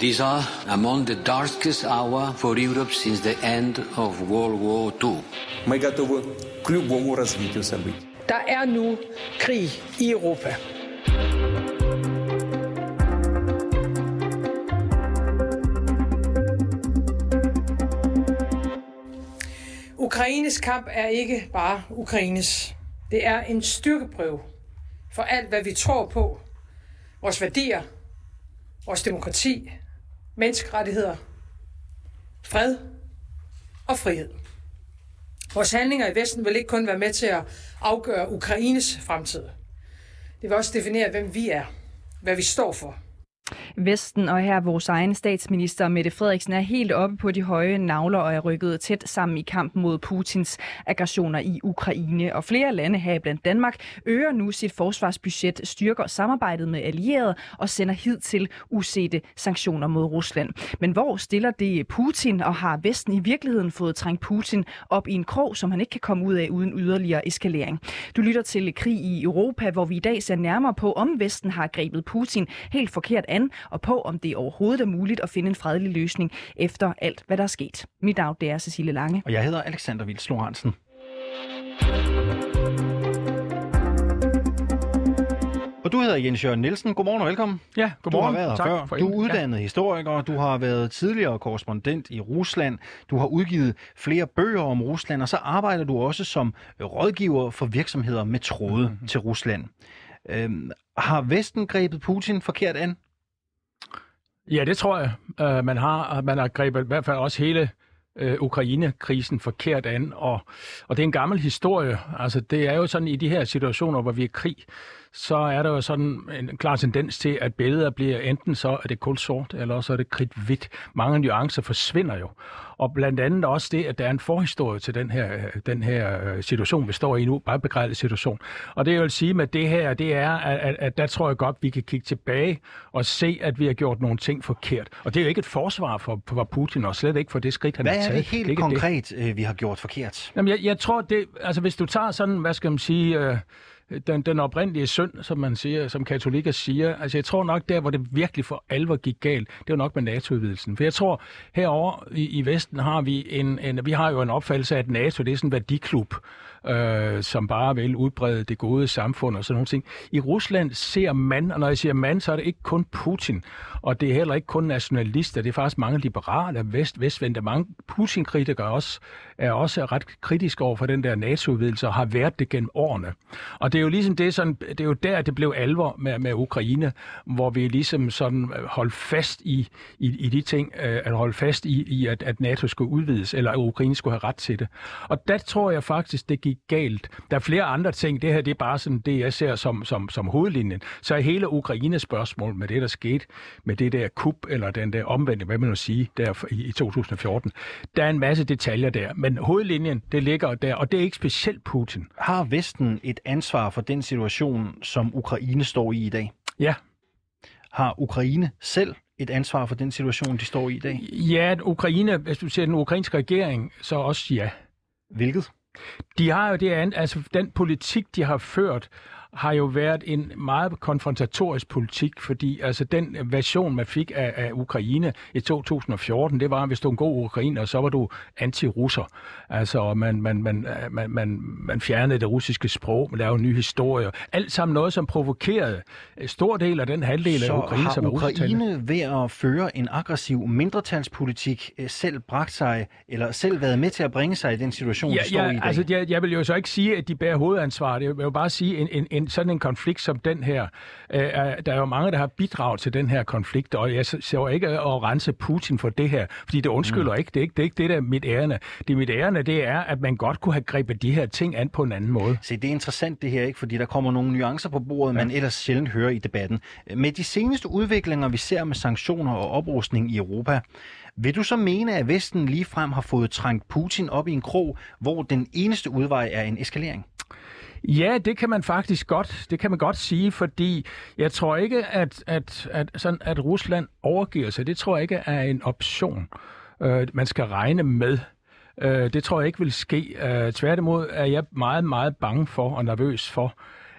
These are among the darkest hour for Europe since the end of World War II. Мы готовы к любому развитию событий. Der er nu krig i Europa. Ukraines kamp er ikke bare Ukraines. Det er en styrkeprøve for alt, hvad vi tror på. Vores værdier, vores demokrati, menneskerettigheder, fred og frihed. Vores handlinger i Vesten vil ikke kun være med til at afgøre Ukraines fremtid. Det vil også definere, hvem vi er, hvad vi står for – Vesten og her vores egen statsminister Mette Frederiksen er helt oppe på de høje navler og er rykket tæt sammen i kampen mod Putins aggressioner i Ukraine. Og flere lande her blandt Danmark øger nu sit forsvarsbudget, styrker samarbejdet med allierede og sender hid til usete sanktioner mod Rusland. Men hvor stiller det Putin, og har Vesten i virkeligheden fået trængt Putin op i en krog, som han ikke kan komme ud af uden yderligere eskalering? Du lytter til Krig i Europa, hvor vi i dag ser nærmere på, om Vesten har grebet Putin helt forkert an, og på, om det overhovedet er muligt at finde en fredelig løsning efter alt, hvad der er sket. Mit navn det er Cecilie Lange. Og jeg hedder Alexander Vils Lorentzen. Og du hedder Jens Jørgen Nielsen. Godmorgen og velkommen. Ja, godmorgen. Du har været tak før. For du er uddannet ja. historiker, du har været tidligere korrespondent i Rusland, du har udgivet flere bøger om Rusland, og så arbejder du også som rådgiver for virksomheder med tråde mm-hmm. til Rusland. Øhm, har Vesten grebet Putin forkert an? Ja, det tror jeg, uh, man har. Man har grebet i hvert fald også hele uh, Ukraine-krisen forkert an, og, og det er en gammel historie. Altså, det er jo sådan i de her situationer, hvor vi er krig, så er der jo sådan en klar tendens til, at billeder bliver enten så er det kulsort, eller så er det kridhvidt. Mange nuancer forsvinder jo. Og blandt andet også det, at der er en forhistorie til den her, den her situation, vi står i nu, bare begrænset situation. Og det jeg vil sige med det her, det er, at, at der tror jeg godt, vi kan kigge tilbage og se, at vi har gjort nogle ting forkert. Og det er jo ikke et forsvar for, for Putin, og slet ikke for det skridt, han Hvad har taget. Hvad er det helt det konkret, det. vi har gjort forkert? Jamen, jeg, jeg tror, det, altså hvis du tager sådan, hvad skal man sige... Øh, den, den oprindelige synd, som man siger, som katolikker siger. Altså jeg tror nok, der hvor det virkelig for alvor gik galt, det var nok med NATO-udvidelsen. For jeg tror, herover i, i Vesten har vi en, en, vi har jo en opfattelse af, at NATO det er sådan en værdiklub, øh, som bare vil udbrede det gode samfund og sådan nogle ting. I Rusland ser man, og når jeg siger man, så er det ikke kun Putin, og det er heller ikke kun nationalister, det er faktisk mange liberale, vest, vestvendte, mange Putin-kritikere også, er også ret kritiske over for den der NATO-udvidelse og har været det gennem årene. Og det er jo ligesom det, sådan, det er jo der, det blev alvor med, med Ukraine, hvor vi ligesom sådan øh, holdt fast i, i, i de ting, øh, at holde fast i, i at, at NATO skulle udvides, eller at Ukraine skulle have ret til det. Og der tror jeg faktisk, det gik galt. Der er flere andre ting. Det her det er bare sådan det, jeg ser som, som, som hovedlinjen. Så er hele Ukraines spørgsmål med det, der skete med det der kup, eller den der omvendte, hvad man nu sige, der i, i 2014. Der er en masse detaljer der, men hovedlinjen, det ligger der, og det er ikke specielt Putin. Har Vesten et ansvar for den situation, som Ukraine står i i dag? Ja. Har Ukraine selv et ansvar for den situation, de står i i dag? Ja, Ukraine, hvis du siger den ukrainske regering, så også ja. Hvilket? De har jo det andet, altså den politik, de har ført, har jo været en meget konfrontatorisk politik, fordi altså den version, man fik af, af Ukraine i 2014, det var, at hvis du er en god ukrainer, så var du anti-russer. Altså, man, man, man, man, man, man fjernede det russiske sprog, man lavede nye historier. Alt sammen noget, som provokerede en stor del af den halvdel så af Ukraine, som er Ukraine ved at føre en aggressiv mindretalspolitik selv bragt sig, eller selv været med til at bringe sig i den situation, ja, de står ja, i i dag? Altså, jeg, jeg vil jo så ikke sige, at de bærer hovedansvaret. Jeg vil jo bare sige, en, en, en sådan en konflikt som den her, øh, der er jo mange, der har bidraget til den her konflikt, og jeg ser ikke at rense Putin for det her, fordi det undskylder mm. ikke. Det er ikke det, er ikke det der er mit ærende. Det mit ærende, det er, at man godt kunne have grebet de her ting an på en anden måde. Se, det er interessant det her, ikke? fordi der kommer nogle nuancer på bordet, ja. man ellers sjældent hører i debatten. Med de seneste udviklinger, vi ser med sanktioner og oprustning i Europa, vil du så mene, at Vesten ligefrem har fået trængt Putin op i en krog, hvor den eneste udvej er en eskalering? Ja, det kan man faktisk godt, det kan man godt sige, fordi jeg tror ikke, at, at, at, sådan, at Rusland overgiver sig. Det tror jeg ikke er en option, øh, man skal regne med. Øh, det tror jeg ikke vil ske. Øh, tværtimod er jeg meget, meget bange for og nervøs for,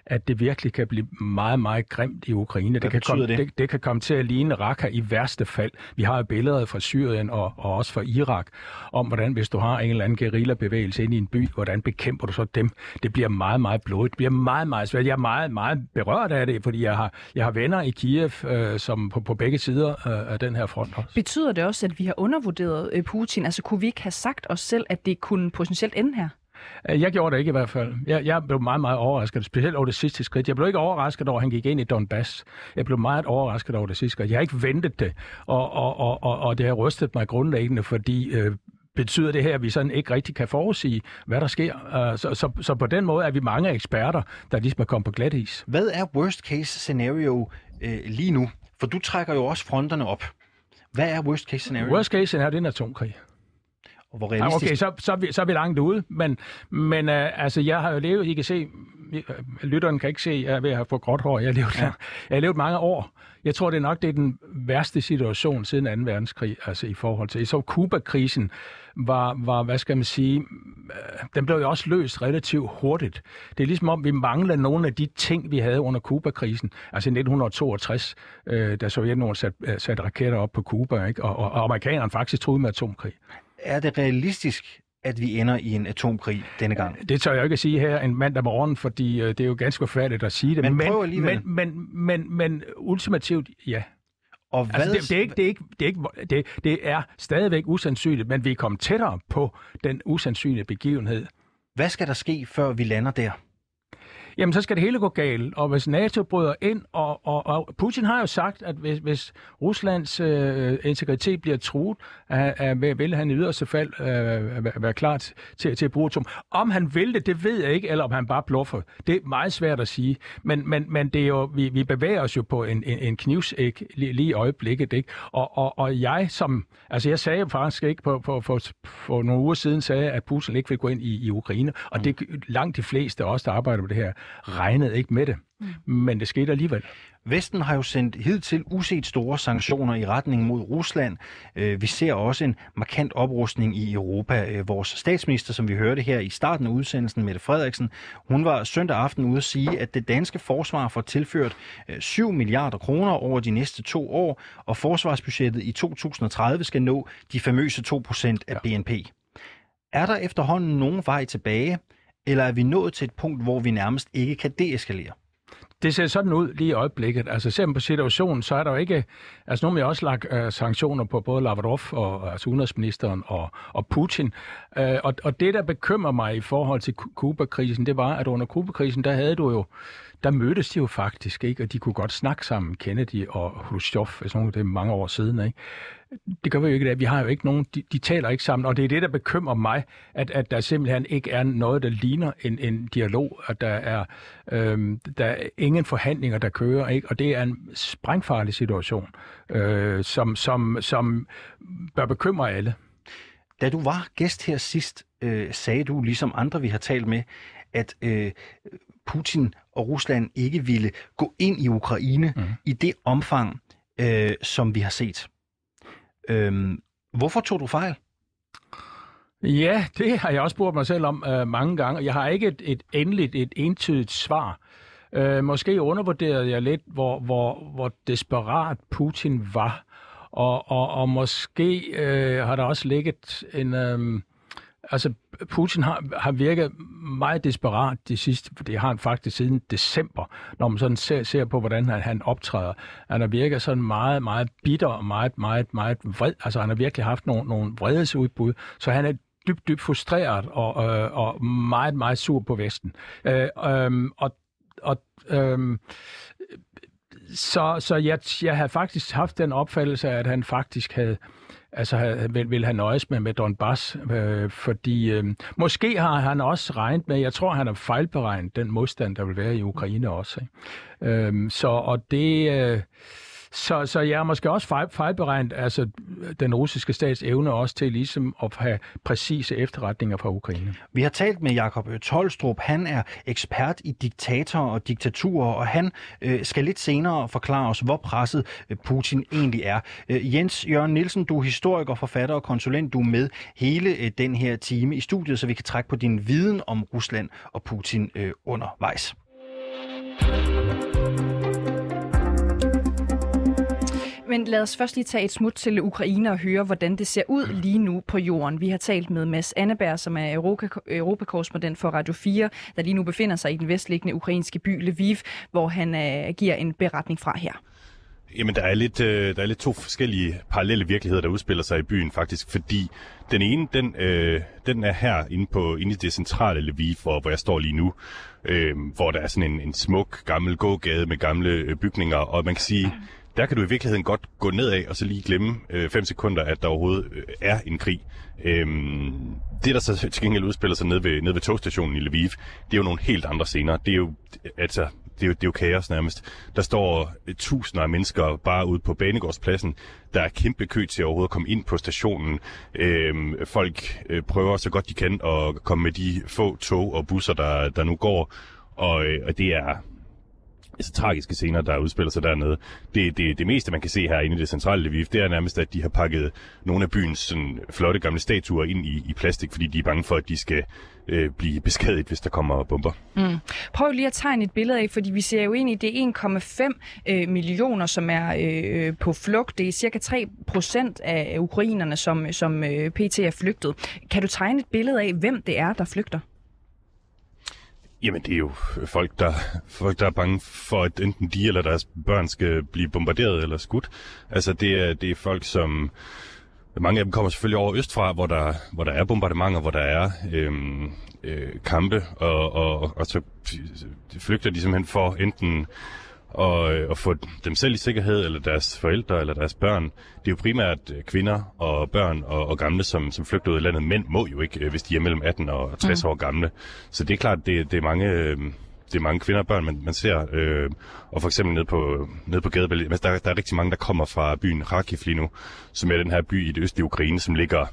at det virkelig kan blive meget, meget grimt i Ukraine. Hvad det kan, komme, det? det? det kan komme til at ligne Raqqa i værste fald. Vi har jo billeder fra Syrien og, og også fra Irak om, hvordan hvis du har en eller anden guerillabevægelse ind i en by, hvordan bekæmper du så dem? Det bliver meget, meget blodigt. Det bliver meget, meget svært. Jeg er meget, meget berørt af det, fordi jeg har, jeg har venner i Kiev, øh, som på, på begge sider øh, af den her front også. Betyder det også, at vi har undervurderet øh, Putin? Altså kunne vi ikke have sagt os selv, at det kunne potentielt ende her? Øh, Jeg gjorde det ikke i hvert fald. Jeg, jeg blev meget, meget overrasket, specielt over det sidste skridt. Jeg blev ikke overrasket over, at han gik ind i Donbass. Jeg blev meget overrasket over det sidste skridt. Jeg har ikke ventet det, og, og, og, og, og det har rystet mig grundlæggende, fordi øh, betyder det her, at vi sådan ikke rigtig kan forudsige, hvad der sker. Uh, så, så, så på den måde er vi mange eksperter, der ligesom er kommet på glat is. Hvad er worst case scenario øh, lige nu? For du trækker jo også fronterne op. Hvad er worst case scenario? Worst case er det en atomkrig. Og hvor realistisk? okay, så, så, er vi, så er vi langt ude, men, men uh, altså, jeg har jo levet, I kan se, øh, lytteren kan ikke se, jeg er ved at have fået gråt hår, jeg har levet, ja. jeg har levet mange år. Jeg tror, det er nok det er den værste situation siden 2. verdenskrig, altså i forhold til, så Kuba-krisen var, var, hvad skal man sige, øh, den blev jo også løst relativt hurtigt. Det er ligesom om, vi mangler nogle af de ting, vi havde under Kuba-krisen, altså i 1962, øh, da Sovjetunionen satte sat raketter op på Kuba, ikke? Og, og, og amerikanerne faktisk troede med atomkrig. Er det realistisk, at vi ender i en atomkrig denne gang? Det tør jeg ikke at sige her en mandag morgen, fordi øh, det er jo ganske forfærdeligt at sige det. Men men, prøv alligevel. men, men, men, men ultimativt, ja. Og hvad, Altså, det, det, er ikke, det, er ikke, det, er ikke, det, det er stadigvæk usandsynligt, men vi er kommet tættere på den usandsynlige begivenhed. hvad skal der ske, før vi lander der? Jamen, så skal det hele gå galt, og hvis NATO bryder ind, og, og, og Putin har jo sagt, at hvis, hvis Ruslands øh, integritet bliver truet, at, vil han i yderste fald øh, være- klar til, til at bruge atom. Om han vil det, det ved jeg ikke, eller om han bare bluffer. Det er meget svært at sige, men, men, men det er jo, vi, vi bevæger os jo på en, en, en knivsæk lige, lige i øjeblikket, ikke? Og, og, og jeg som, altså jeg sagde faktisk ikke på, på, for, for nogle uger siden, sagde, at Putin ikke vil gå ind i, i Ukraine, og det langt de fleste af os, der arbejder med det her, regnede ikke med det. Mm. Men det skete alligevel. Vesten har jo sendt hidtil uset store sanktioner i retning mod Rusland. Øh, Vi ser også en markant oprustning i Europa. Øh, Vores statsminister, som vi hørte her i starten af udsendelsen, Mette Frederiksen, hun var søndag aften ude at sige, at det danske forsvar får tilført øh, 7 milliarder kroner over de næste to år, og forsvarsbudgettet i 2030 skal nå de famøse 2 procent af BNP. Er der efterhånden nogen vej tilbage, eller er vi nået til et punkt, hvor vi nærmest ikke kan deeskalere? Det ser sådan ud lige i øjeblikket. Altså ser man på situationen, så er der jo ikke... Altså nu har vi også lagt øh, sanktioner på både Lavrov, og, altså udenrigsministeren og, og Putin. Øh, og, og det, der bekymrer mig i forhold til Kuba-krisen, det var, at under Kuba-krisen, der havde du jo... Der mødtes de jo faktisk, ikke? Og de kunne godt snakke sammen, Kennedy og Khrushchev, sådan nogen det er mange år siden, ikke? Det gør vi jo ikke i. Vi har jo ikke nogen, de, de taler ikke sammen, og det er det, der bekymrer mig, at, at der simpelthen ikke er noget, der ligner en, en dialog, at der er, øhm, der er ingen forhandlinger, der kører, ikke? og det er en sprængfarlig situation, øh, som, som, som bør bekymre alle. Da du var gæst her sidst, øh, sagde du, ligesom andre vi har talt med, at øh, Putin og Rusland ikke ville gå ind i Ukraine mm. i det omfang, øh, som vi har set. Øh, hvorfor tog du fejl? Ja, det har jeg også spurgt mig selv om øh, mange gange. Jeg har ikke et, et endeligt, et entydigt svar. Øh, måske undervurderede jeg lidt, hvor, hvor, hvor desperat Putin var. Og, og, og måske øh, har der også ligget en... Øh, altså, Putin har, har virket meget desperat de sidste, det har han faktisk siden december, når man sådan ser, ser på, hvordan han, han optræder. Han har virket sådan meget, meget bitter og meget, meget, meget vred. Altså, han har virkelig haft nogle, nogle vredesudbud, så han er dybt, dybt frustreret og, øh, og meget, meget sur på Vesten. Øh, øh, og og øh, så, så jeg, jeg havde faktisk haft den opfattelse, at han faktisk havde altså havde, vil, vil have nøjes med, med Donbass, øh, fordi øh, måske har han også regnet med, jeg tror, han har fejlberegnet den modstand, der vil være i Ukraine også. Ikke? Øh, så og det... Øh, så, så jeg er måske også fejl, fejlberegnet altså, den russiske stats evne også til ligesom at have præcise efterretninger fra Ukraine. Vi har talt med Jakob øh, Tolstrup. Han er ekspert i diktatorer og diktaturer, og han øh, skal lidt senere forklare os, hvor presset øh, Putin egentlig er. Øh, Jens Jørgen Nielsen, du er historiker, forfatter og konsulent. Du er med hele øh, den her time i studiet, så vi kan trække på din viden om Rusland og Putin øh, undervejs. Men lad os først lige tage et smut til Ukraine og høre, hvordan det ser ud lige nu på jorden. Vi har talt med Mads Anneberg, som er europakorrespondent for Radio 4, der lige nu befinder sig i den vestliggende ukrainske by Lviv, hvor han uh, giver en beretning fra her. Jamen, der er, lidt, øh, der er lidt to forskellige parallelle virkeligheder, der udspiller sig i byen faktisk, fordi den ene, den, øh, den er her inde, på, inde i det centrale Lviv, hvor, hvor jeg står lige nu, øh, hvor der er sådan en, en smuk gammel gågade med gamle øh, bygninger, og man kan sige, der kan du i virkeligheden godt gå nedad og så lige glemme 5 øh, sekunder, at der overhovedet øh, er en krig. Øhm, det, der så til gengæld udspiller sig ned ved, ned ved togstationen i Lviv, det er jo nogle helt andre scener. Det er jo, altså, det er jo, det er jo kaos nærmest. Der står øh, tusinder af mennesker bare ude på Banegårdspladsen. Der er kæmpe kø til overhovedet at komme ind på stationen. Øhm, folk øh, prøver så godt de kan at komme med de få tog og busser, der, der nu går. Og, øh, og det er altså, tragiske scener, der udspiller sig dernede. Det, det, det meste, man kan se her inde i det centrale Lviv, det er nærmest, at de har pakket nogle af byens sådan, flotte gamle statuer ind i, i plastik, fordi de er bange for, at de skal øh, blive beskadiget, hvis der kommer bomber. Mm. Prøv lige at tegne et billede af, fordi vi ser jo ind i det 1,5 øh, millioner, som er øh, på flugt. Det er cirka 3 procent af ukrainerne, som, som øh, pt. er flygtet. Kan du tegne et billede af, hvem det er, der flygter? Jamen, det er jo folk, der, folk, der er bange for, at enten de eller deres børn skal blive bombarderet eller skudt. Altså, det er, det er folk, som... Mange af dem kommer selvfølgelig over østfra, hvor der, hvor der er bombardementer, hvor der er øhm, øh, kampe, og, og, og så flygter de simpelthen for enten og, øh, og få dem selv i sikkerhed, eller deres forældre, eller deres børn. Det er jo primært øh, kvinder og børn og, og gamle, som, som flygter ud af landet. Mænd må jo ikke, øh, hvis de er mellem 18 og 60 mm. år gamle. Så det er klart, det, det er mange... det er mange kvinder og børn, man, man ser. Øh, og for eksempel ned på, ned på altså, der, der er rigtig mange, der kommer fra byen Kharkiv lige nu, som er den her by i det østlige Ukraine, som ligger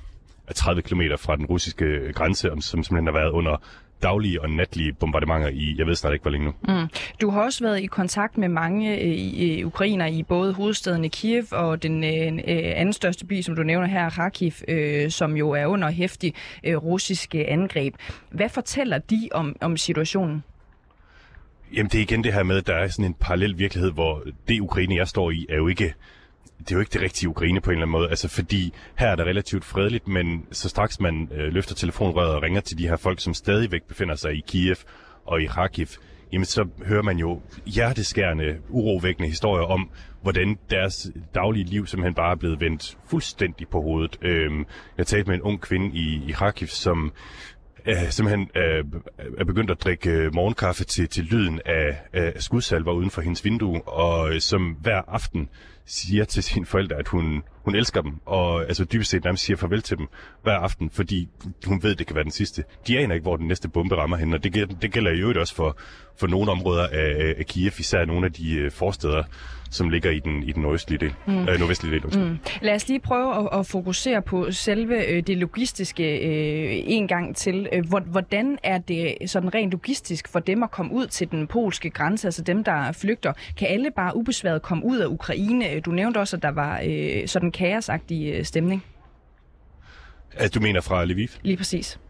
30 km fra den russiske grænse, som simpelthen har været under daglige og natlige bombardementer i, jeg ved snart ikke, hvor længe nu. Mm. Du har også været i kontakt med mange øh, øh, ukrainer i både hovedstaden i Kiev og den øh, øh, anden største by, som du nævner her, Kharkiv, øh, som jo er under hæftig øh, russiske angreb. Hvad fortæller de om, om situationen? Jamen det er igen det her med, at der er sådan en parallel virkelighed, hvor det Ukraine, jeg står i, er jo ikke det er jo ikke det rigtige Ukraine på en eller anden måde. Altså fordi her er det relativt fredeligt, men så straks man øh, løfter telefonrøret og ringer til de her folk, som stadigvæk befinder sig i Kiev og i Kharkiv, jamen så hører man jo hjerteskærende, urovækkende historier om, hvordan deres daglige liv simpelthen bare er blevet vendt fuldstændig på hovedet. Øhm, jeg talte med en ung kvinde i, i Kharkiv, som øh, simpelthen øh, er begyndt at drikke øh, morgenkaffe til, til lyden af, af skudsalver uden for hendes vindue, og øh, som hver aften siger til sine forældre, at hun, hun elsker dem, og altså dybest set nærmest siger farvel til dem hver aften, fordi hun ved, det kan være den sidste. De aner ikke, hvor den næste bombe rammer hende, og det, det gælder jo også for, for nogle områder af, af Kiev, især nogle af de øh, forsteder, som ligger i den, i den nordøstlige del, mm. øh, nordvestlige del. Mm. Lad os lige prøve at, at fokusere på selve øh, det logistiske øh, en gang til. Øh, hvordan er det sådan rent logistisk for dem at komme ud til den polske grænse, altså dem, der flygter? Kan alle bare ubesværet komme ud af Ukraine? Du nævnte også, at der var øh, sådan kaosagtig øh, stemning. At du mener fra Lviv? Lige præcis.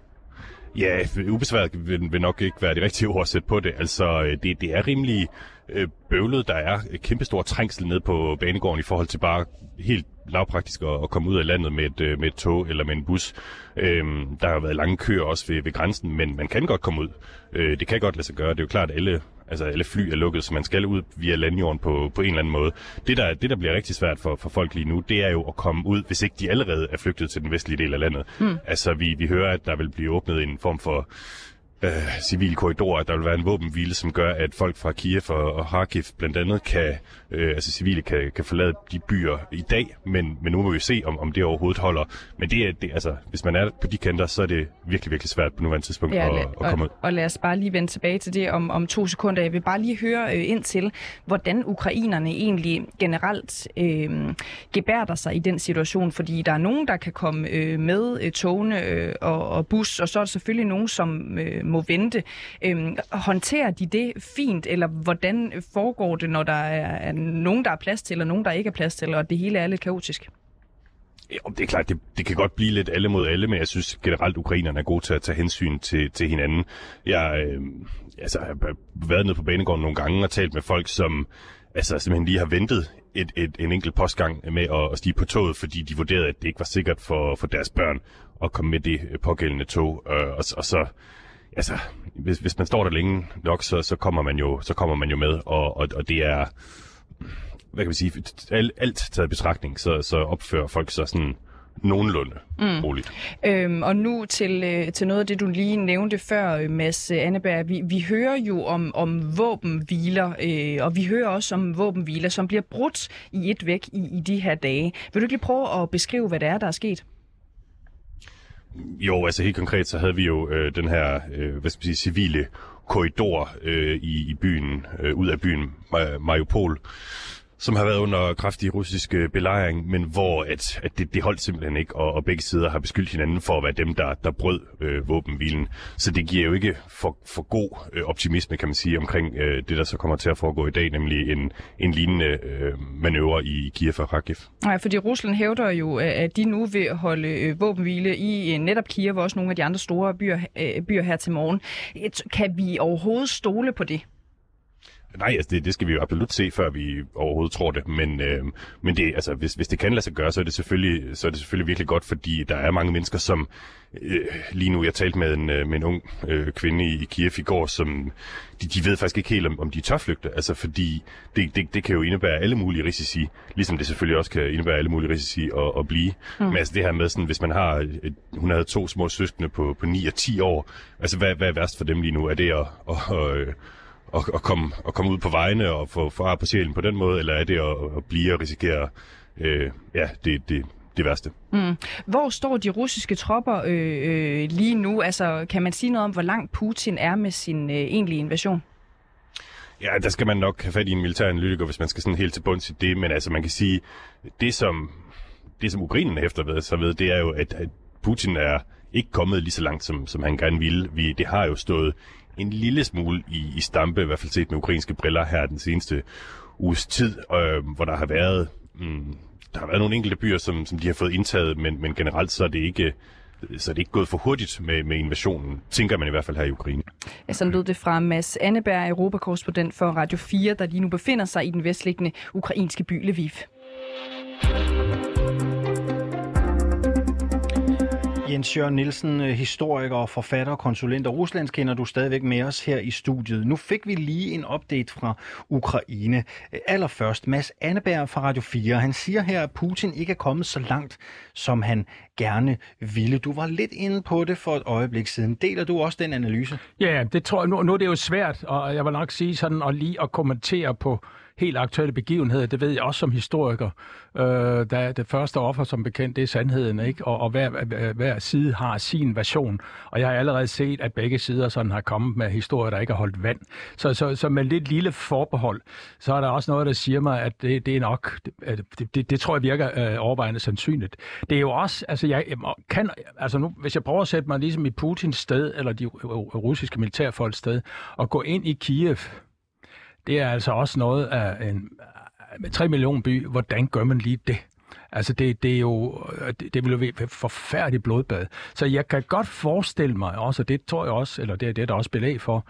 Ja, ubesværet vil, vil nok ikke være det rigtige ord at sætte på det. Altså, øh, det, det er rimelig øh, bøvlet. Der er kæmpestor trængsel ned på banegården i forhold til bare helt lavpraktisk at, at komme ud af landet med et, med et tog eller med en bus. Øhm, der har været lange køer også ved, ved grænsen, men man kan godt komme ud. Øh, det kan godt lade sig gøre. Det er jo klart, at alle, altså alle fly er lukket, så man skal ud via landjorden på, på en eller anden måde. Det der, det, der bliver rigtig svært for, for folk lige nu, det er jo at komme ud, hvis ikke de allerede er flygtet til den vestlige del af landet. Mm. Altså, vi, vi hører, at der vil blive åbnet en form for øh, civile korridorer, at der vil være en våbenhvile, som gør, at folk fra Kiev og, og Kharkiv blandt andet kan, øh, altså civile kan, kan forlade de byer i dag, men, men nu må vi se, om, om det overhovedet holder. Men det er, det, altså, hvis man er på de kanter, så er det virkelig, virkelig svært på nuværende tidspunkt ja, at, at komme ud. Og, og lad os bare lige vende tilbage til det om, om to sekunder. Jeg vil bare lige høre øh, ind til, hvordan ukrainerne egentlig generelt øh, gebærder sig i den situation, fordi der er nogen, der kan komme øh, med øh, togene øh, og, og bus, og så er der selvfølgelig nogen, som øh, må vente. Øhm, håndterer de det fint, eller hvordan foregår det, når der er, er nogen, der er plads til, og nogen, der ikke er plads til, og det hele er lidt kaotisk? Ja, det er klart, det, det kan godt blive lidt alle mod alle, men jeg synes generelt, ukrainerne er gode til at tage hensyn til, til hinanden. Jeg, øh, altså, jeg har været nede på banegården nogle gange og talt med folk, som altså, simpelthen lige har ventet et, et, en enkelt postgang med at, at stige på toget, fordi de vurderede, at det ikke var sikkert for, for deres børn at komme med det pågældende tog. Øh, og, og så, altså, hvis, hvis man står der længe nok, så, så, kommer, man jo, så kommer man jo med, og, og, og det er, hvad kan man sige, alt, alt taget i betragtning, så, så opfører folk sig sådan nogenlunde mm. roligt. Øhm, og nu til, øh, til noget af det, du lige nævnte før, Mads Anneberg. Vi, vi hører jo om, om våbenhviler, øh, og vi hører også om våbenhviler, som bliver brudt i et væk i, i de her dage. Vil du ikke lige prøve at beskrive, hvad det er, der er sket? Jo, altså helt konkret, så havde vi jo øh, den her, øh, hvad skal man sige, civile korridor øh, i, i byen, øh, ud af byen Mariupol, som har været under kraftig russisk øh, belejring, men hvor at, at det, det holdt simpelthen ikke, og, og begge sider har beskyldt hinanden for at være dem, der, der brød øh, våbenhvilen. Så det giver jo ikke for, for god øh, optimisme, kan man sige, omkring øh, det, der så kommer til at foregå i dag, nemlig en, en lignende øh, manøvre i Kiev og Kharkiv. Nej, fordi Rusland hævder jo, øh, at de nu vil holde øh, våbenhvile i øh, netop Kiev og også nogle af de andre store byer, øh, byer her til morgen. Kan vi overhovedet stole på det? Nej, altså det, det skal vi jo absolut se, før vi overhovedet tror det. Men, øh, men det, altså, hvis, hvis det kan lade sig gøre, så er, det selvfølgelig, så er det selvfølgelig virkelig godt, fordi der er mange mennesker, som øh, lige nu, jeg talte med en, øh, med en ung øh, kvinde i, i Kiev i går, som de, de ved faktisk ikke helt, om, om de tør flygte. Altså fordi det, det, det kan jo indebære alle mulige risici, ligesom det selvfølgelig også kan indebære alle mulige risici at, at blive. Mm. Men altså det her med, sådan, hvis man har, et, hun havde to små søskende på, på 9 og 10 år, altså hvad, hvad er værst for dem lige nu? Er det at, at, at at, at, komme, at komme ud på vejene og få far på sjælen på den måde, eller er det at, at blive og risikere øh, ja, det, det, det værste. Mm. Hvor står de russiske tropper øh, øh, lige nu? Altså, kan man sige noget om, hvor langt Putin er med sin øh, egentlige invasion? Ja, der skal man nok have fat i en militær analytiker, hvis man skal sådan helt til bunds i det. Men altså, man kan sige, det som, det som Ukrainen efter ved, så ved, det er jo, at, at Putin er ikke kommet lige så langt, som, som han gerne ville. Vi, det har jo stået en lille smule i, i stampe, i hvert fald set med ukrainske briller her den seneste uges tid, øh, hvor der har været mm, der har været nogle enkelte byer, som, som de har fået indtaget, men, men generelt så er det ikke så er det ikke gået for hurtigt med, med invasionen, tænker man i hvert fald her i Ukraine. Ja, sådan lød det fra Mads Anneberg, europakorrespondent for Radio 4, der lige nu befinder sig i den vestliggende ukrainske by Lviv. Jens Jørgen Nielsen, øh, historiker, forfatter, konsulent og Ruslands kender du stadigvæk med os her i studiet. Nu fik vi lige en update fra Ukraine. Allerførst, Mads Anneberg fra Radio 4. Han siger her, at Putin ikke er kommet så langt, som han gerne ville. Du var lidt inde på det for et øjeblik siden. Deler du også den analyse? Ja, det tror jeg. Nu, nu er det jo svært, og jeg vil nok sige sådan, at lige at kommentere på helt aktuelle begivenheder. Det ved jeg også som historiker. Øh, der det første offer, som bekendt, det er sandheden, ikke? Og, og hver, hver, hver side har sin version. Og jeg har allerede set, at begge sider sådan har kommet med historier, der ikke har holdt vand. Så, så, så med lidt lille forbehold, så er der også noget, der siger mig, at det, det er nok, det, det, det tror jeg virker øh, overvejende sandsynligt. Det er jo også, altså jeg kan, altså nu, hvis jeg prøver at sætte mig ligesom i Putins sted, eller de russiske militærfolks sted, og gå ind i Kiev, det er altså også noget af en med 3 millioner by. Hvordan gør man lige det? Altså, det, det er jo, det, det vil jo være forfærdeligt blodbad. Så jeg kan godt forestille mig også, og det tror jeg også, eller det, det er der også belæg for,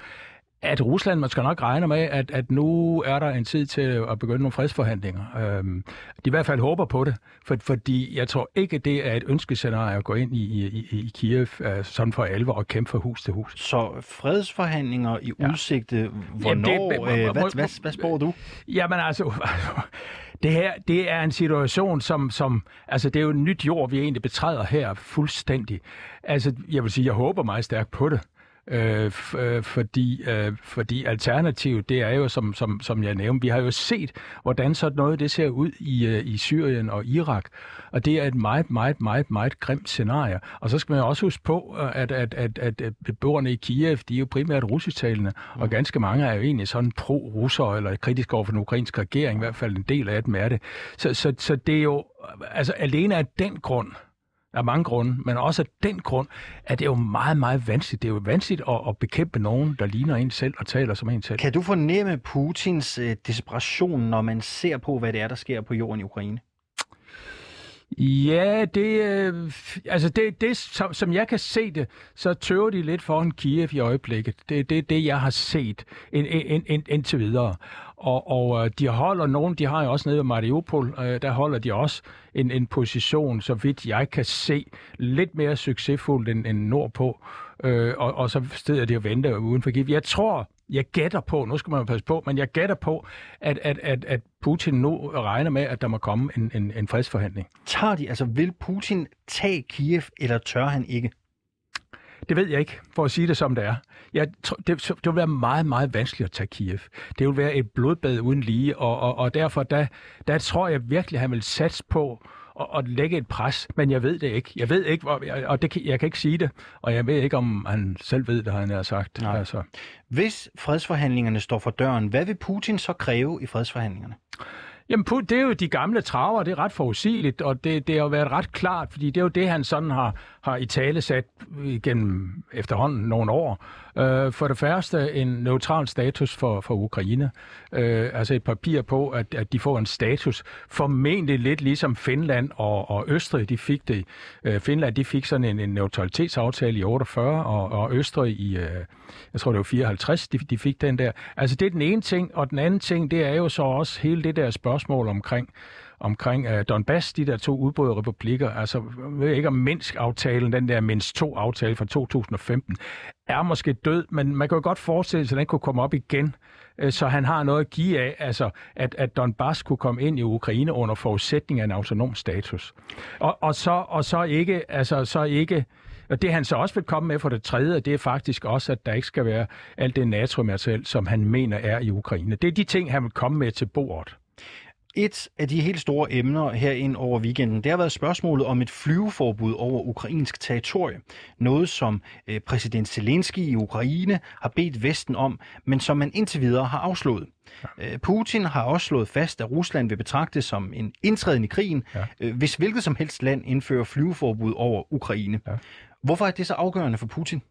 at Rusland, man skal nok regne med, at, at nu er der en tid til at begynde nogle fredsforhandlinger. Øhm, de i hvert fald håber på det, for, fordi jeg tror ikke, det er et ønskescenarie at gå ind i, i, i Kiev øh, sådan for alvor og kæmpe fra hus til hus. Så fredsforhandlinger i ja. udsigte, hvornår? Jamen, det, øh, hvad, hvad, hvad spår du? Jamen altså, det her, det er en situation, som, som, altså det er jo et nyt jord, vi egentlig betræder her fuldstændig. Altså, jeg vil sige, jeg håber meget stærkt på det øh, øh, fordi, øh, fordi alternativet, det er jo, som, som, som jeg nævnte, vi har jo set, hvordan sådan noget det ser ud i, øh, i Syrien og Irak, og det er et meget, meget, meget, meget grimt scenarie. Og så skal man også huske på, at, at, at, at, at beboerne i Kiev, de er jo primært russisktalende, mm. og ganske mange er jo egentlig sådan pro-russer, eller kritisk over for den ukrainske regering, i hvert fald en del af dem er det. Så, så, så det er jo, altså alene af den grund, af mange grunde, men også af den grund, at det er jo meget, meget vanskeligt. Det er jo vanskeligt at, at bekæmpe nogen, der ligner en selv og taler som en selv. Kan du fornemme Putins øh, desperation, når man ser på, hvad det er, der sker på jorden i Ukraine? Ja, det, øh, altså det, det som, som jeg kan se det, så tøver de lidt foran Kiev i øjeblikket. Det er det, det, jeg har set ind, ind, ind, indtil videre. Og, og øh, de holder nogen, de har jo også nede ved Mariupol, øh, der holder de også en, en position, så vidt jeg kan se, lidt mere succesfuldt end, end nordpå. Øh, og, og så steder de og venter uden for Kiev. Jeg tror, jeg gætter på, nu skal man passe på, men jeg gætter på, at, at, at, at Putin nu regner med, at der må komme en, en, en fredsforhandling. Tager de, altså vil Putin tage Kiev, eller tør han ikke? Det ved jeg ikke, for at sige det som det er. Jeg tror, det, det vil være meget, meget vanskeligt at tage Kiev. Det vil være et blodbad uden lige, og, og, og derfor der, der tror jeg virkelig, at han vil satse på at, at lægge et pres, men jeg ved det ikke. Jeg ved ikke, hvor, og det, jeg kan ikke sige det, og jeg ved ikke, om han selv ved det, han har sagt. Nej. Altså. Hvis fredsforhandlingerne står for døren, hvad vil Putin så kræve i fredsforhandlingerne? Jamen, det er jo de gamle traver, det er ret forudsigeligt, og det, det har jo været ret klart, fordi det er jo det, han sådan har, har i tale sat gennem efterhånden nogle år. Øh, for det første en neutral status for, for Ukraine. Øh, altså et papir på, at, at de får en status, formentlig lidt ligesom Finland og, og Østrig, de fik det. Øh, Finland, de fik sådan en, en neutralitetsaftale i 48, og, og Østrig i, øh, jeg tror det var 54, de, de fik den der. Altså det er den ene ting, og den anden ting, det er jo så også hele det der spørgsmål omkring, omkring øh, Donbass, de der to udbrudte republikker. Altså, jeg ved ikke om Minsk-aftalen, den der Minsk 2-aftale fra 2015, er måske død, men man kan jo godt forestille sig, at den kunne komme op igen, øh, så han har noget at give af, altså, at, at Donbass kunne komme ind i Ukraine under forudsætning af en autonom status. Og, og, så, og så ikke, altså, så ikke og det han så også vil komme med for det tredje, det er faktisk også, at der ikke skal være alt det NATO-materiel, som han mener er i Ukraine. Det er de ting, han vil komme med til bordet. Et af de helt store emner her ind over weekenden, det har været spørgsmålet om et flyveforbud over ukrainsk territorie. Noget, som øh, præsident Zelensky i Ukraine har bedt Vesten om, men som man indtil videre har afslået. Ja. Putin har også slået fast, at Rusland vil betragtes som en indtræden i krigen, ja. Øh, hvis hvilket som helst land indfører flyveforbud over Ukraine. Ja. Hvorfor er det så afgørende for Putin?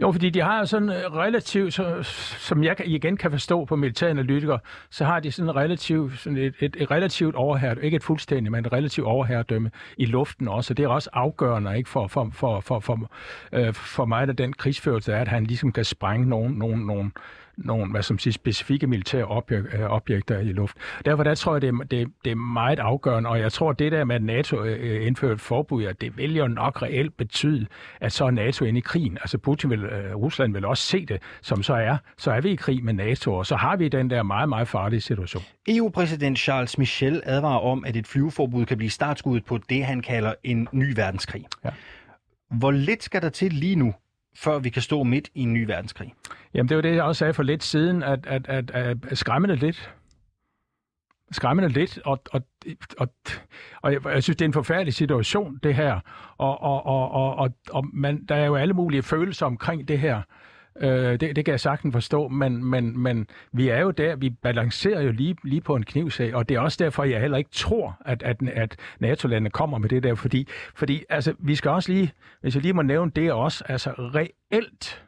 Jo, fordi de har sådan øh, relativt, så, som jeg igen kan forstå på militæranalytikere, så har de sådan relativt, sådan et, et, et relativt overherredømme, ikke et fuldstændigt, men et relativt overherredømme i luften også. Og det er også afgørende ikke, for, for, for, for, for, øh, for mig, at den krigsførelse er, at han ligesom kan sprænge nogen, nogen, nogen, nogle hvad som siger, specifikke militære objek, øh, objekter i luft. Derfor der tror jeg, det er, det, det er meget afgørende, og jeg tror, at det der med, at NATO øh, indfører et forbud, at det vil jo nok reelt betyde, at så er NATO inde i krigen. Altså Putin vil, uh, Rusland vil også se det, som så er. Så er vi i krig med NATO, og så har vi den der meget, meget farlige situation. EU-præsident Charles Michel advarer om, at et flyveforbud kan blive startskuddet på det, han kalder en ny verdenskrig. Ja. Hvor lidt skal der til lige nu, før vi kan stå midt i en ny verdenskrig? Jamen, det var det, jeg også sagde for lidt siden, at, at, at, at skræmmende lidt. Skræmmende lidt, og, og, og, og jeg, jeg synes, det er en forfærdelig situation, det her. Og, og, og, og, og, og man, der er jo alle mulige følelser omkring det her. Øh, det, det kan jeg sagtens forstå, men, men, men vi er jo der, vi balancerer jo lige, lige på en knivsag, og det er også derfor, jeg heller ikke tror, at, at, at NATO-landene kommer med det der, fordi, fordi altså, vi skal også lige, hvis jeg lige må nævne det også, altså reelt,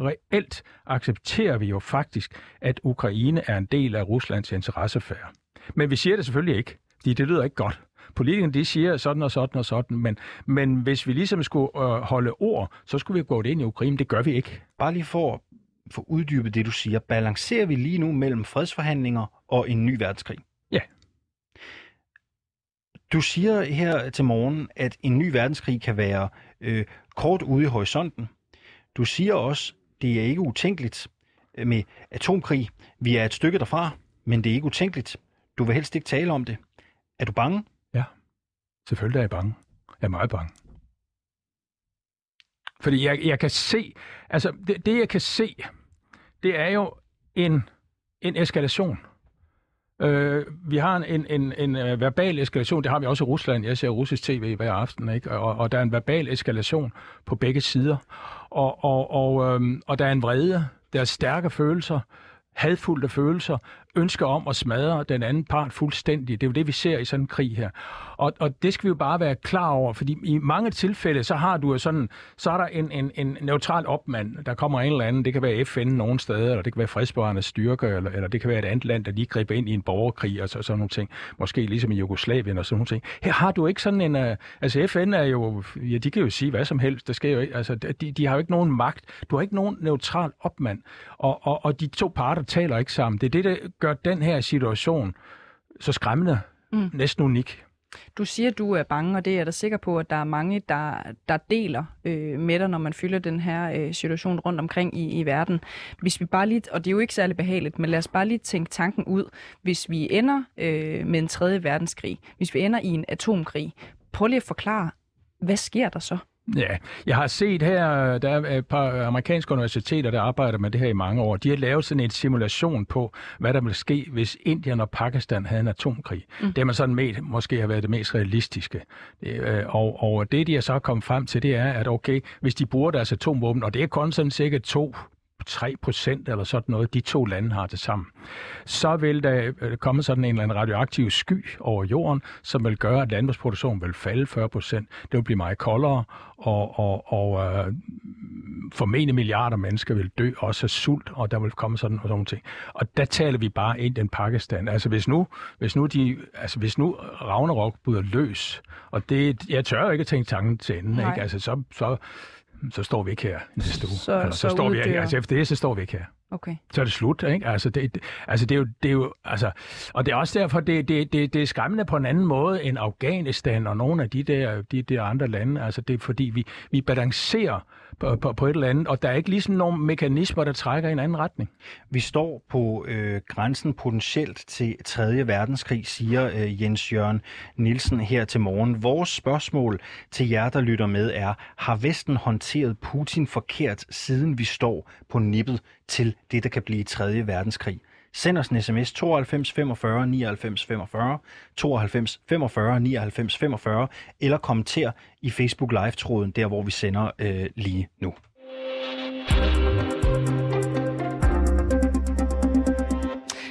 reelt accepterer vi jo faktisk, at Ukraine er en del af Ruslands interessefære. Men vi siger det selvfølgelig ikke, fordi det lyder ikke godt. Politikerne de siger sådan og sådan og sådan, men, men hvis vi ligesom skulle øh, holde ord, så skulle vi gå ind i Ukraine. Det gør vi ikke. Bare lige for at uddybet det, du siger. Balancerer vi lige nu mellem fredsforhandlinger og en ny verdenskrig? Ja. Du siger her til morgen, at en ny verdenskrig kan være øh, kort ude i horisonten. Du siger også, det er ikke utænkeligt øh, med atomkrig. Vi er et stykke derfra, men det er ikke utænkeligt. Du vil helst ikke tale om det. Er du bange? Selvfølgelig er jeg bange. Jeg er meget bange. Fordi jeg, jeg kan se, altså det, det jeg kan se, det er jo en, en eskalation. Øh, vi har en, en, en, en øh, verbal eskalation, det har vi også i Rusland. Jeg ser russisk tv hver aften, ikke? Og, og der er en verbal eskalation på begge sider. Og, og, og, øhm, og der er en vrede, der er stærke følelser, hadfulde følelser, ønske om at smadre den anden part fuldstændig. Det er jo det, vi ser i sådan en krig her. Og, og det skal vi jo bare være klar over, fordi i mange tilfælde, så har du jo sådan, så er der en, en, en neutral opmand, der kommer en eller anden, det kan være FN nogen steder, eller det kan være fredsbevarende styrker, eller, eller det kan være et andet land, der lige griber ind i en borgerkrig, og så, sådan nogle ting. Måske ligesom i Jugoslavien og sådan nogle ting. Her har du ikke sådan en, uh, altså FN er jo, ja, de kan jo sige hvad som helst, det sker jo ikke, altså de, de har jo ikke nogen magt, du har ikke nogen neutral opmand, og, og, og de to parter taler ikke sammen. Det er det, der gør den her situation så skræmmende, mm. næsten unik. Du siger, du er bange, og det er jeg da sikker på, at der er mange, der, der deler øh, med dig, når man følger den her øh, situation rundt omkring i, i verden. Hvis vi bare lige, og det er jo ikke særlig behageligt, men lad os bare lige tænke tanken ud. Hvis vi ender øh, med en tredje verdenskrig, hvis vi ender i en atomkrig, prøv lige at forklare, hvad sker der så? Ja, jeg har set her, der er et par amerikanske universiteter, der arbejder med det her i mange år. De har lavet sådan en simulation på, hvad der ville ske, hvis Indien og Pakistan havde en atomkrig. Mm. Det man sådan med, måske har været det mest realistiske. Øh, og, og det, de har så kommet frem til, det er, at okay, hvis de bruger deres atomvåben, og det er kun sådan cirka to 3 procent eller sådan noget, de to lande har det sammen. Så vil der øh, komme sådan en eller anden radioaktiv sky over jorden, som vil gøre, at landbrugsproduktionen vil falde 40 procent. Det vil blive meget koldere, og, og, og øh, formentlig milliarder mennesker vil dø også af sult, og der vil komme sådan, sådan nogle ting. Og der taler vi bare ind den Pakistan. Altså hvis nu, hvis nu, de, altså, hvis nu Ragnarok bryder løs, og det, jeg tør ikke at tænke tanken til enden, ikke? Altså, så, så, så står vi ikke her næste uge. Så, altså, så, så står vi uddør. altså efter det, så står vi ikke her. Okay. Så er det slut, ikke? Altså, det, det, altså, det er jo, det er jo, altså, og det er også derfor, det, det, det, det er skræmmende på en anden måde end Afghanistan og nogle af de der, de der andre lande. Altså, det er fordi, vi, vi balancerer på, på, på et eller andet, og der er ikke ligesom nogle mekanismer, der trækker i en anden retning. Vi står på øh, grænsen potentielt til 3. verdenskrig, siger øh, Jens Jørgen Nielsen her til morgen. Vores spørgsmål til jer, der lytter med, er, har Vesten håndteret Putin forkert, siden vi står på nippet til det, der kan blive 3. verdenskrig? Send os en sms 92 45 99 45, 92 45 99 45, eller kommenter i Facebook Live-tråden, der hvor vi sender øh, lige nu.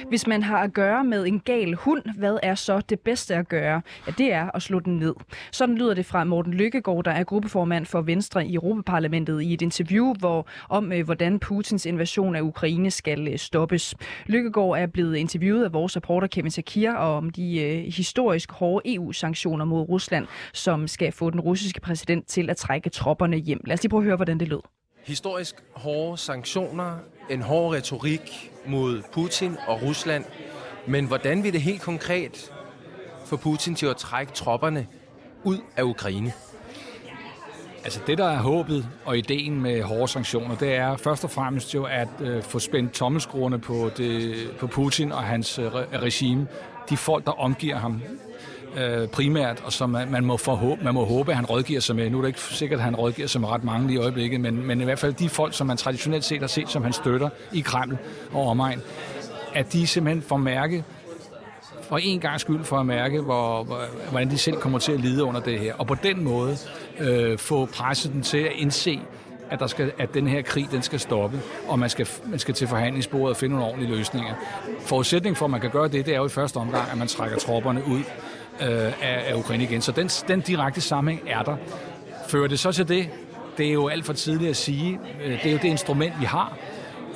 Hvis man har at gøre med en gal hund, hvad er så det bedste at gøre? Ja, det er at slå den ned. Sådan lyder det fra Morten Lykkegaard, der er gruppeformand for Venstre i Europaparlamentet i et interview hvor, om, øh, hvordan Putins invasion af Ukraine skal øh, stoppes. Lykkegaard er blevet interviewet af vores reporter Kevin Sakir om de øh, historisk hårde EU-sanktioner mod Rusland, som skal få den russiske præsident til at trække tropperne hjem. Lad os lige prøve at høre, hvordan det lød. Historisk hårde sanktioner, en hård retorik mod Putin og Rusland. Men hvordan vil det helt konkret få Putin til at trække tropperne ud af Ukraine? Altså det, der er håbet og ideen med hårde sanktioner, det er først og fremmest jo at øh, få spændt tommelskruerne på, det, på Putin og hans øh, regime. De folk, der omgiver ham øh, primært, og som man, man, må forhåbe, man må håbe, at han rådgiver sig med. Nu er det ikke sikkert, at han rådgiver sig med ret mange lige i øjeblikket, men, men i hvert fald de folk, som man traditionelt set har set, som han støtter i Kreml og omegn, at de simpelthen får mærke, for en gang skyld for at mærke, hvor, hvor, hvordan de selv kommer til at lide under det her. Og på den måde øh, få presset dem til at indse, at, der skal, at den her krig den skal stoppe, og man skal, man skal til forhandlingsbordet og finde nogle ordentlige løsninger. Forudsætning for, at man kan gøre det, det er jo i første omgang, at man trækker tropperne ud øh, af, af Ukraine igen. Så den, den direkte sammenhæng er der. Fører det så til det? Det er jo alt for tidligt at sige. Øh, det er jo det instrument, vi har.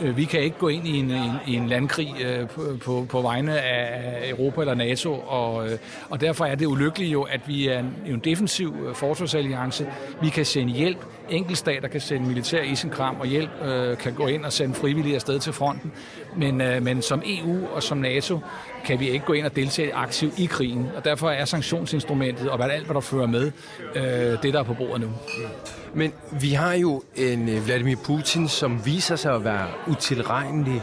Øh, vi kan ikke gå ind i en, en, en landkrig øh, på, på, på vegne af Europa eller NATO, og, øh, og derfor er det ulykkeligt jo, at vi er en, en defensiv øh, forsvarsalliance. Vi kan sende hjælp. Enkeltstater kan sende militær isenkram og hjælp, øh, kan gå ind og sende frivillige afsted til fronten. Men, øh, men som EU og som NATO kan vi ikke gå ind og deltage aktivt i krigen, og derfor er sanktionsinstrumentet og hvad alt, hvad der fører med, øh, det, der er på bordet nu. Men vi har jo en øh, Vladimir Putin, som viser sig at være utilregnelig.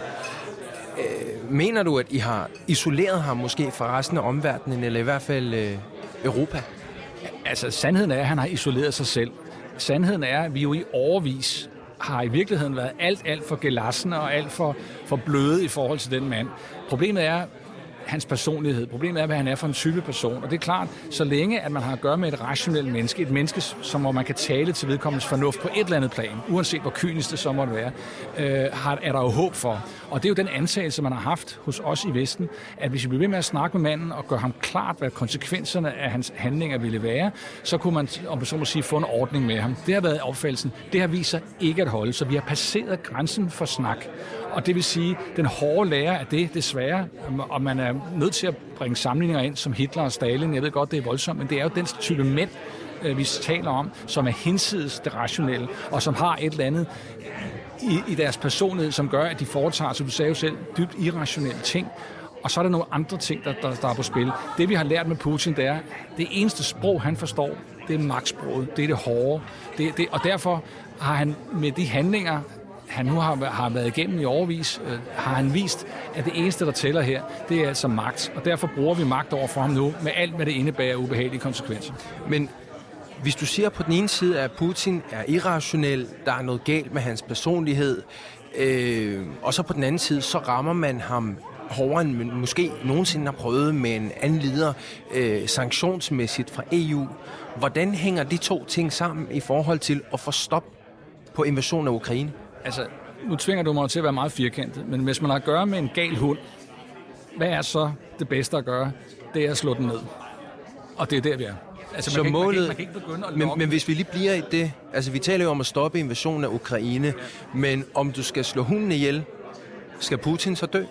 Øh, mener du, at I har isoleret ham måske fra resten af omverdenen, eller i hvert fald øh, Europa? Altså, sandheden er, at han har isoleret sig selv. Sandheden er, at vi jo i overvis har i virkeligheden været alt, alt for gelassen og alt for, for bløde i forhold til den mand. Problemet er, hans personlighed. Problemet er, hvad han er for en type person. Og det er klart, så længe at man har at gøre med et rationelt menneske, et menneske, som hvor man kan tale til vedkommendes fornuft på et eller andet plan, uanset hvor kynisk det så måtte være, øh, har, er der jo håb for. Og det er jo den antagelse, man har haft hos os i Vesten, at hvis vi bliver ved med at snakke med manden og gøre ham klart, hvad konsekvenserne af hans handlinger ville være, så kunne man, om så må sige, få en ordning med ham. Det har været opfattelsen. Det har vist sig ikke at holde, så vi har passeret grænsen for snak. Og det vil sige, den hårde lærer af det, desværre, og man er nødt til at bringe sammenligninger ind som Hitler og Stalin. Jeg ved godt, det er voldsomt, men det er jo den type mænd, øh, vi taler om, som er hinsides det rationelle, og som har et eller andet i, i deres personlighed, som gør, at de foretager, som du sagde jo selv, dybt irrationelle ting. Og så er der nogle andre ting, der, der, der er på spil. Det vi har lært med Putin, det er, det eneste sprog, han forstår, det er magtsproget, det er det hårde. Det, det, og derfor har han med de handlinger, han nu har, har været igennem i overvis, øh, har han vist, at det eneste, der tæller her, det er altså magt. Og derfor bruger vi magt over for ham nu, med alt, hvad det indebærer ubehagelige konsekvenser. Men hvis du siger på den ene side, at Putin er irrationel, der er noget galt med hans personlighed, øh, og så på den anden side, så rammer man ham hårdere end man måske nogensinde har prøvet med en anden leder øh, sanktionsmæssigt fra EU. Hvordan hænger de to ting sammen i forhold til at få stop på invasionen af Ukraine? Altså, nu tvinger du mig til at være meget firkantet, men hvis man har at gøre med en gal hund, hvad er så det bedste at gøre? Det er at slå den ned. Og det er der, vi er. Altså, Så man, kan, målet, man, kan, man kan ikke begynde at men, men hvis vi lige bliver i det, altså vi taler jo om at stoppe invasionen af Ukraine, men om du skal slå hunden ihjel, skal Putin så dø?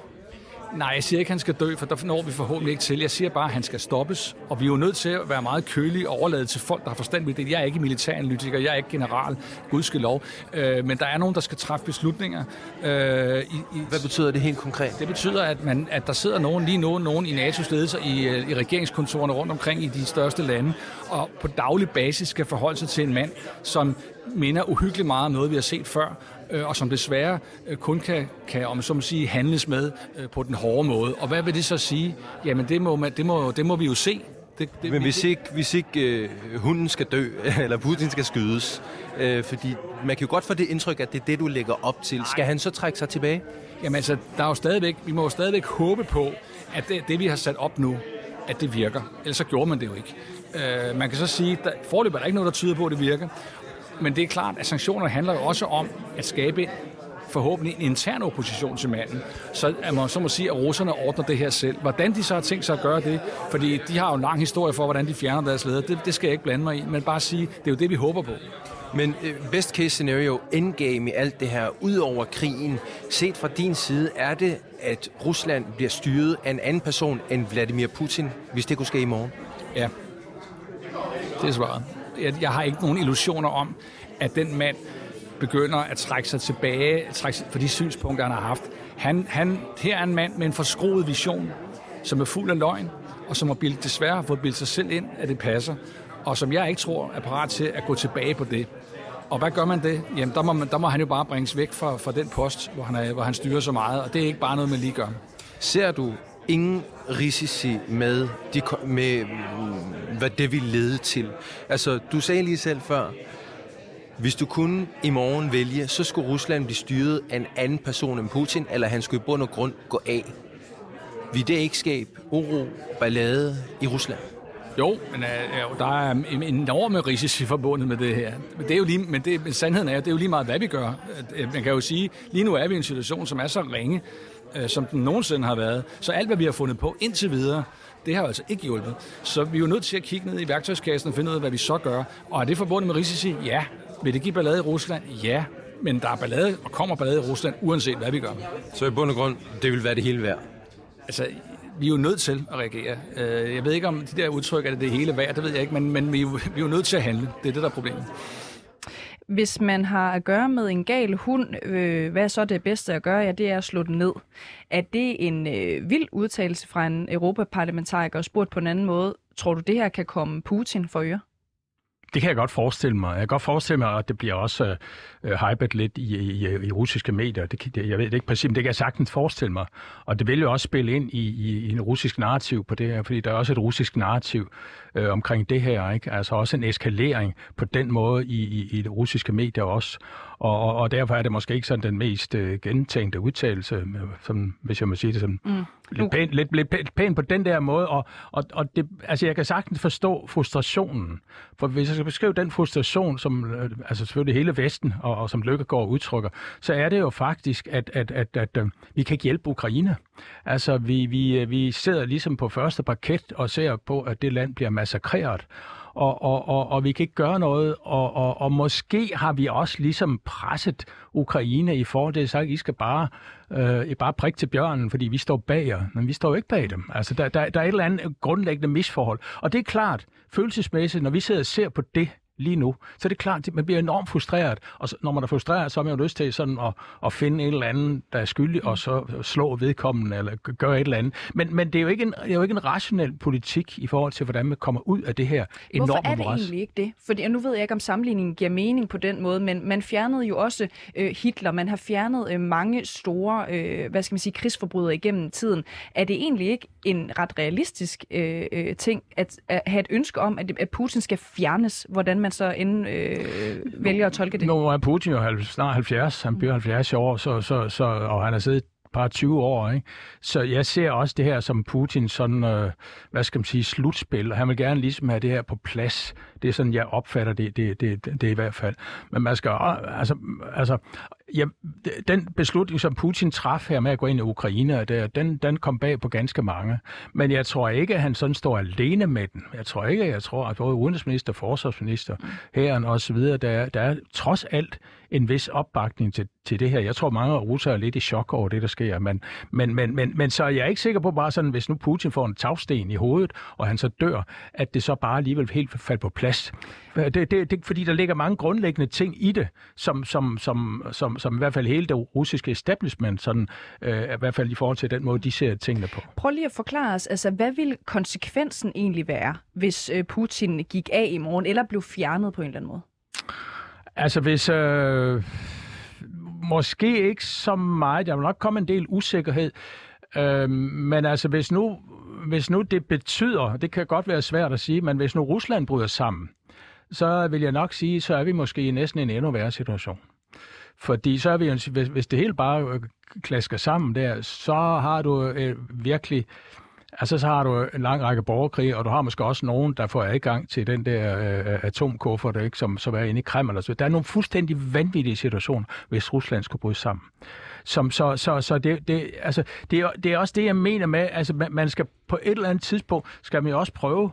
Nej, jeg siger ikke, at han skal dø, for der når vi forhåbentlig ikke til. Jeg siger bare, at han skal stoppes, og vi er jo nødt til at være meget kølige og overlade til folk, der har forstand ved det. Jeg er ikke militæranalytiker, jeg er ikke general, gudskelov, øh, men der er nogen, der skal træffe beslutninger. Øh, i, i, Hvad betyder det helt konkret? det betyder, at, man, at der sidder nogen lige nu, nogen i NATO's ledelser i, øh, i regeringskontorerne rundt omkring i de største lande, og på daglig basis skal forholde sig til en mand, som minder uhyggeligt meget om noget, vi har set før, øh, og som desværre øh, kun kan, kan om så må sige, handles med øh, på den hårde måde. Og hvad vil det så sige? Jamen, det må, man, det må, det må vi jo se. Det, det, Men hvis ikke, hvis ikke øh, hunden skal dø, eller Putin skal skydes, øh, fordi man kan jo godt få det indtryk, at det er det, du lægger op til. Skal han så trække sig tilbage? Jamen altså, der er jo stadigvæk, vi må jo stadigvæk håbe på, at det, det vi har sat op nu, at det virker. Ellers så gjorde man det jo ikke. Øh, man kan så sige, at forløb er der ikke noget, der tyder på, at det virker. Men det er klart, at sanktioner handler jo også om at skabe forhåbentlig en intern opposition til manden. Så at man så må sige, at russerne ordner det her selv. Hvordan de så har tænkt sig at gøre det, fordi de har jo en lang historie for, hvordan de fjerner deres leder, det, det skal jeg ikke blande mig i, men bare sige, det er jo det, vi håber på. Men øh, best case scenario, endgame i alt det her, ud over krigen, set fra din side, er det, at Rusland bliver styret af en anden person end Vladimir Putin, hvis det kunne ske i morgen? Ja, det er svaret. Jeg, jeg har ikke nogen illusioner om, at den mand begynder at trække sig tilbage trække sig for de synspunkter, han har haft. Han, han, her er en mand med en forskroet vision, som er fuld af løgn, og som har bildet, desværre har fået bildet sig selv ind, at det passer, og som jeg ikke tror er parat til at gå tilbage på det. Og hvad gør man det? Jamen, der må, man, der må han jo bare bringes væk fra, fra den post, hvor han, er, hvor han styrer så meget, og det er ikke bare noget, man lige gør. Ser du ingen risici med, de, med mm, hvad det vil lede til? Altså, du sagde lige selv før, hvis du kunne i morgen vælge, så skulle Rusland blive styret af en anden person end Putin, eller han skulle i bund og grund gå af. Vil det ikke skabe uro, ballade i Rusland? Jo, men øh, øh der er en enorme risici forbundet med det her. Men, det er jo lige, men, det, men sandheden er, at det er jo lige meget, hvad vi gør. Øh, man kan jo sige, lige nu er vi i en situation, som er så ringe, øh, som den nogensinde har været. Så alt, hvad vi har fundet på indtil videre, det har altså ikke hjulpet. Så vi er jo nødt til at kigge ned i værktøjskassen og finde ud af, hvad vi så gør. Og er det forbundet med risici? Ja. Vil det give ballade i Rusland? Ja. Men der er ballade, og kommer ballade i Rusland, uanset hvad vi gør. Så i bund og grund, det vil være det hele værd. Altså, vi er jo nødt til at reagere. Øh, Jeg ved ikke, om de der udtryk er det det hele værd, det ved jeg ikke, men, men vi, er jo, vi er jo nødt til at handle. Det er det, der er problemet. Hvis man har at gøre med en gal hund, øh, hvad er så det bedste at gøre? Ja, det er at slå den ned. Er det en øh, vild udtalelse fra en europaparlamentariker, spurgt på en anden måde? Tror du, det her kan komme Putin for øre? Det kan jeg godt forestille mig. Jeg kan godt forestille mig, at det bliver også øh, øh hypet lidt i, i, i russiske medier. Det, det, jeg ved det ikke præcis, men det kan jeg sagtens forestille mig. Og det vil jo også spille ind i, i, i en russisk narrativ på det her, fordi der er også et russisk narrativ øh, omkring det her. Ikke? Altså også en eskalering på den måde i, i, i det russiske medier også. Og, og, og derfor er det måske ikke sådan den mest øh, gentænkte udtalelse, øh, som, hvis jeg må sige det sådan. Mm. Lidt, pænt, lidt, lidt pænt, pænt på den der måde, og, og, og det, altså jeg kan sagtens forstå frustrationen. For hvis jeg skal beskrive den frustration, som øh, altså selvfølgelig hele Vesten, og, og som Lykkegaard udtrykker, så er det jo faktisk, at, at, at, at, at vi kan ikke hjælpe Ukraine. Altså vi, vi, vi sidder ligesom på første parket og ser på, at det land bliver massakreret og, og, og, og vi kan ikke gøre noget, og, og, og måske har vi også ligesom presset Ukraine i forhold til, at I skal bare, øh, bare prikke til bjørnen, fordi vi står bag jer, men vi står jo ikke bag dem. Altså, der, der, der er et eller andet grundlæggende misforhold. Og det er klart, følelsesmæssigt, når vi sidder og ser på det, lige nu, så er det klart, at man bliver enormt frustreret. Og når man er frustreret, så har man jo lyst til sådan at, at finde en eller anden, der er skyldig, og så slå vedkommende, eller gøre et eller andet. Men, men det, er jo ikke en, det er jo ikke en rationel politik i forhold til, hvordan man kommer ud af det her enorme Hvorfor er det moras. egentlig ikke det? Fordi, nu ved jeg ikke, om sammenligningen giver mening på den måde, men man fjernede jo også øh, Hitler, man har fjernet øh, mange store, øh, hvad skal man sige, krigsforbrydere igennem tiden. Er det egentlig ikke en ret realistisk øh, øh, ting, at, at have et ønske om, at, at Putin skal fjernes, hvordan man så end øh, vælger at tolke det? Nu er Putin jo snart 70, han bliver 70 år, så, så, så, og han har siddet par 20 år. Ikke? Så jeg ser også det her som Putin sådan, øh, hvad skal man sige, slutspil, og han vil gerne ligesom have det her på plads. Det er sådan, jeg opfatter det, det, det, det, det i hvert fald. Men man skal, altså, altså ja, den beslutning, som Putin traf her med at gå ind i Ukraine, der, den, den kom bag på ganske mange. Men jeg tror ikke, at han sådan står alene med den. Jeg tror ikke, jeg tror, at både udenrigsminister, forsvarsminister, herren og så videre, der, der er trods alt en vis opbakning til, til det her. Jeg tror, mange russere er lidt i chok over det, der sker. Men, men, men, men, men så er jeg ikke sikker på bare sådan, hvis nu Putin får en tagsten i hovedet, og han så dør, at det så bare alligevel helt falder på plads. Det, det, det, fordi der ligger mange grundlæggende ting i det, som, som, som, som, som i hvert fald hele det russiske establishment, sådan, øh, i hvert fald i forhold til den måde, de ser tingene på. Prøv lige at forklare os, altså, hvad vil konsekvensen egentlig være, hvis øh, Putin gik af i morgen, eller blev fjernet på en eller anden måde? Altså hvis... Øh, måske ikke så meget. Der vil nok komme en del usikkerhed. Øh, men altså hvis nu, hvis nu det betyder, det kan godt være svært at sige, men hvis nu Rusland bryder sammen, så vil jeg nok sige, så er vi måske i næsten en endnu værre situation. Fordi så er vi, hvis, hvis det hele bare øh, klasker sammen der, så har du øh, virkelig Altså, så har du en lang række borgerkrige, og du har måske også nogen, der får adgang til den der øh, øh atomkuffert, ikke, som så er inde i Kreml. eller så der er nogle fuldstændig vanvittige situationer, hvis Rusland skulle bryde sammen. Som, så så, så det, det, altså, det, er, det er også det, jeg mener med, altså man skal på et eller andet tidspunkt, skal man jo også prøve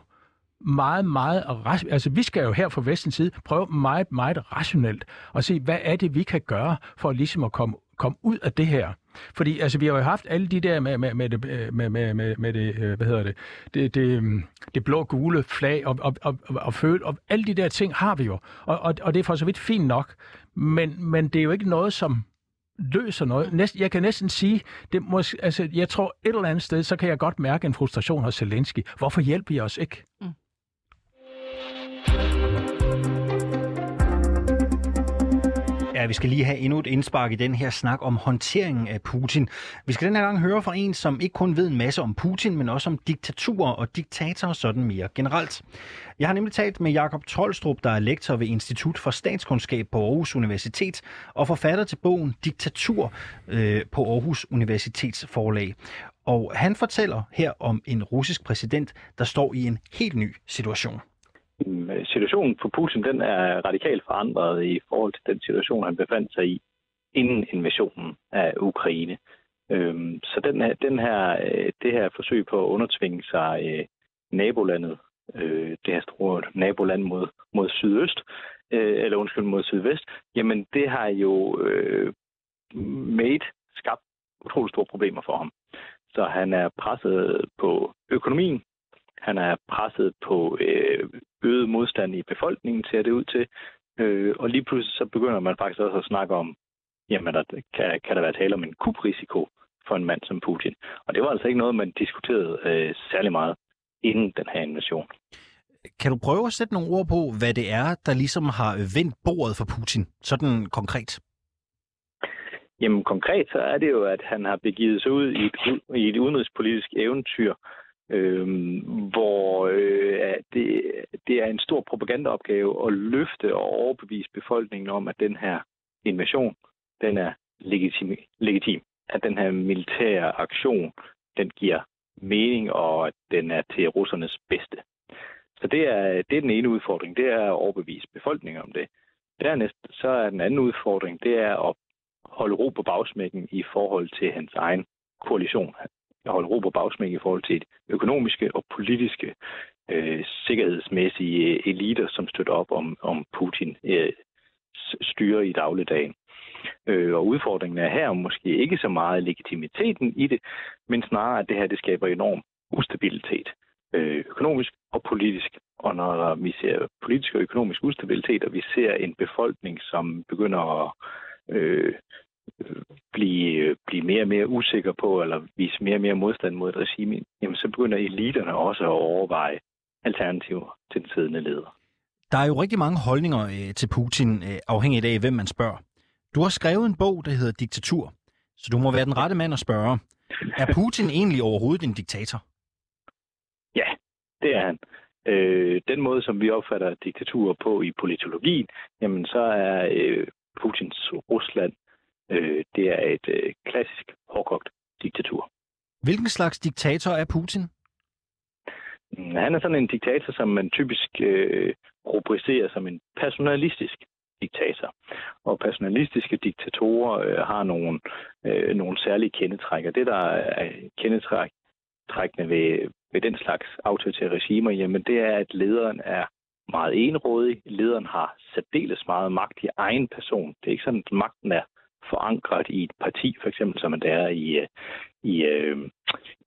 meget, meget, altså vi skal jo her fra vestens side prøve meget, meget rationelt at se, hvad er det, vi kan gøre for ligesom at komme, komme ud af det her. Fordi altså, vi har jo haft alle de der med, med, med, det, øh, med, med, med, med det, øh, hvad hedder det, det, det, øhm, det blå-gule flag og, og, og, og, føl, og alle de der ting har vi jo. Og, og, og det er for så vidt fint nok, men, men det er jo ikke noget, som løser noget. Næsten, jeg kan næsten sige, det måske, altså, jeg tror et eller andet sted, så kan jeg godt mærke en frustration hos Zelensky. Hvorfor hjælper I os ikke? Mm. Ja, vi skal lige have endnu et indspark i den her snak om håndteringen af Putin. Vi skal den her gang høre fra en, som ikke kun ved en masse om Putin, men også om diktaturer og diktatorer sådan mere generelt. Jeg har nemlig talt med Jakob Trolstrup, der er lektor ved Institut for Statskundskab på Aarhus Universitet og forfatter til bogen Diktatur øh, på Aarhus Universitets forlag. Og han fortæller her om en russisk præsident, der står i en helt ny situation. Øhm, situationen for Putin den er radikalt forandret i forhold til den situation, han befandt sig i inden invasionen af Ukraine. Øhm, så den her, den her, øh, det her forsøg på at undertvinge sig øh, nabolandet, øh, det her store naboland mod, mod sydøst, øh, eller undskyld, mod sydvest, jamen det har jo made skabt utrolig store problemer for ham. Så han er presset på økonomien, han er presset på øh, øget modstand i befolkningen, ser det ud til. Øh, og lige pludselig så begynder man faktisk også at snakke om, jamen, at kan, kan der være tale om en kuprisiko for en mand som Putin. Og det var altså ikke noget, man diskuterede øh, særlig meget inden den her invasion. Kan du prøve at sætte nogle ord på, hvad det er, der ligesom har vendt bordet for Putin, sådan konkret? Jamen konkret så er det jo, at han har begivet sig ud i et, i et udenrigspolitisk eventyr, øh, hvor øh, det, det er en stor propagandaopgave at løfte og overbevise befolkningen om, at den her invasion, den er legitim, legitim. At den her militære aktion, den giver mening, og at den er til russernes bedste. Så det er, det er den ene udfordring, det er at overbevise befolkningen om det. Dernæst så er den anden udfordring, det er at holde ro på bagsmækken i forhold til hans egen koalition. At holde ro på bagsmæk i forhold til et økonomiske og politiske øh, sikkerhedsmæssige øh, eliter, som støtter op om, om Putin øh, styre i dagligdagen. Øh, og udfordringen er her måske ikke så meget legitimiteten i det, men snarere, at det her det skaber enorm ustabilitet øh, økonomisk og politisk. Og når vi ser politisk og økonomisk ustabilitet, og vi ser en befolkning, som begynder at øh, blive, blive mere og mere usikker på, eller vise mere og mere modstand mod et regime, jamen så begynder eliterne også at overveje alternativer til den siddende leder. Der er jo rigtig mange holdninger øh, til Putin, øh, afhængigt af, hvem man spørger. Du har skrevet en bog, der hedder Diktatur, så du må være den rette mand at spørge. Er Putin egentlig overhovedet en diktator? Ja, det er han. Øh, den måde, som vi opfatter diktatur på i politologien, jamen så er øh, Putins Rusland, øh, det er et øh, klassisk hårdkogt diktatur. Hvilken slags diktator er Putin? Mm, han er sådan en diktator, som man typisk øh, rubricerer som en personalistisk diktator. Og personalistiske diktatorer øh, har nogle, øh, nogle særlige kendetræk. Og det, der er kendetrækkende ved, ved den slags autoritære regimer, jamen det er, at lederen er meget enrådig. Lederen har særdeles meget magt i egen person. Det er ikke sådan, at magten er forankret i et parti, for eksempel som det er i, øh, i, øh,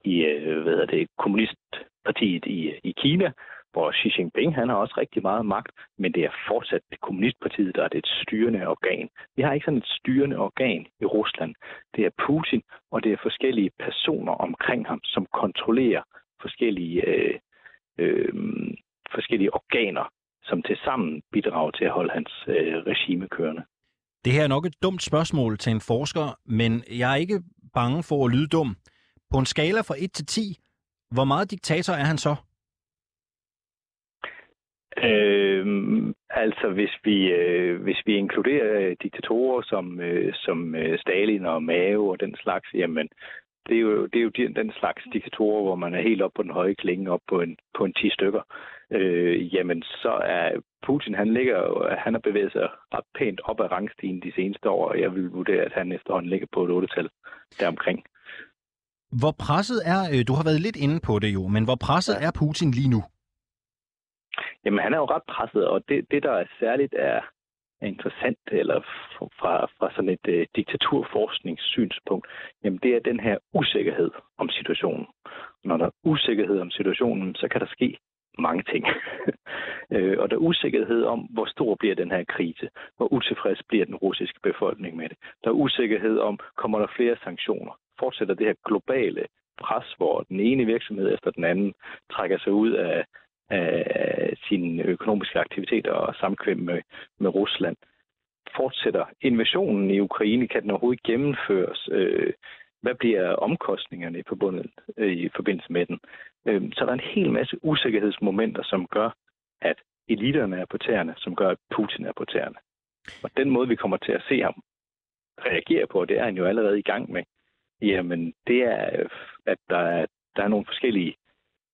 i, i hvad hedder det, kommunistpartiet i, i Kina, hvor Xi Jinping han har også rigtig meget magt, men det er fortsat det kommunistpartiet, der er det styrende organ. Vi har ikke sådan et styrende organ i Rusland. Det er Putin, og det er forskellige personer omkring ham, som kontrollerer forskellige, øh, øh, forskellige organer, som til sammen bidrager til at holde hans øh, regime kørende. Det her er nok et dumt spørgsmål til en forsker, men jeg er ikke bange for at lyde dum. På en skala fra 1 til 10, hvor meget diktator er han så? Øh, altså, hvis vi, øh, hvis vi inkluderer øh, diktatorer som, øh, som øh, Stalin og Mao og den slags, jamen, det er jo, det er jo den slags diktatorer, hvor man er helt op på den høje klinge, op på en, på en 10 stykker. Øh, jamen, så er Putin, han ligger han har bevæget sig ret pænt op ad rangstigen de seneste år, og jeg vil vurdere, at han efterhånden ligger på et 8-tal deromkring. Hvor presset er, øh, du har været lidt inde på det jo, men hvor presset er Putin lige nu? Jamen, han er jo ret presset, og det, det der er særligt er, er interessant, eller fra, fra sådan et uh, diktaturforskningssynspunkt, jamen det er den her usikkerhed om situationen. Når der er usikkerhed om situationen, så kan der ske mange ting. øh, og der er usikkerhed om, hvor stor bliver den her krise, hvor utilfreds bliver den russiske befolkning med det. Der er usikkerhed om, kommer der flere sanktioner? Fortsætter det her globale pres, hvor den ene virksomhed efter den anden trækker sig ud af, af sine økonomiske aktiviteter og samkvem med, med Rusland. Fortsætter invasionen i Ukraine? Kan den overhovedet gennemføres? Øh, hvad bliver omkostningerne forbundet øh, i forbindelse med den? Øhm, så der er en hel masse usikkerhedsmomenter, som gør, at eliterne er på tæerne, som gør, at Putin er på tæerne. Og den måde, vi kommer til at se ham reagere på, det er han jo allerede i gang med. Jamen, det er, øh, at der er, der er nogle forskellige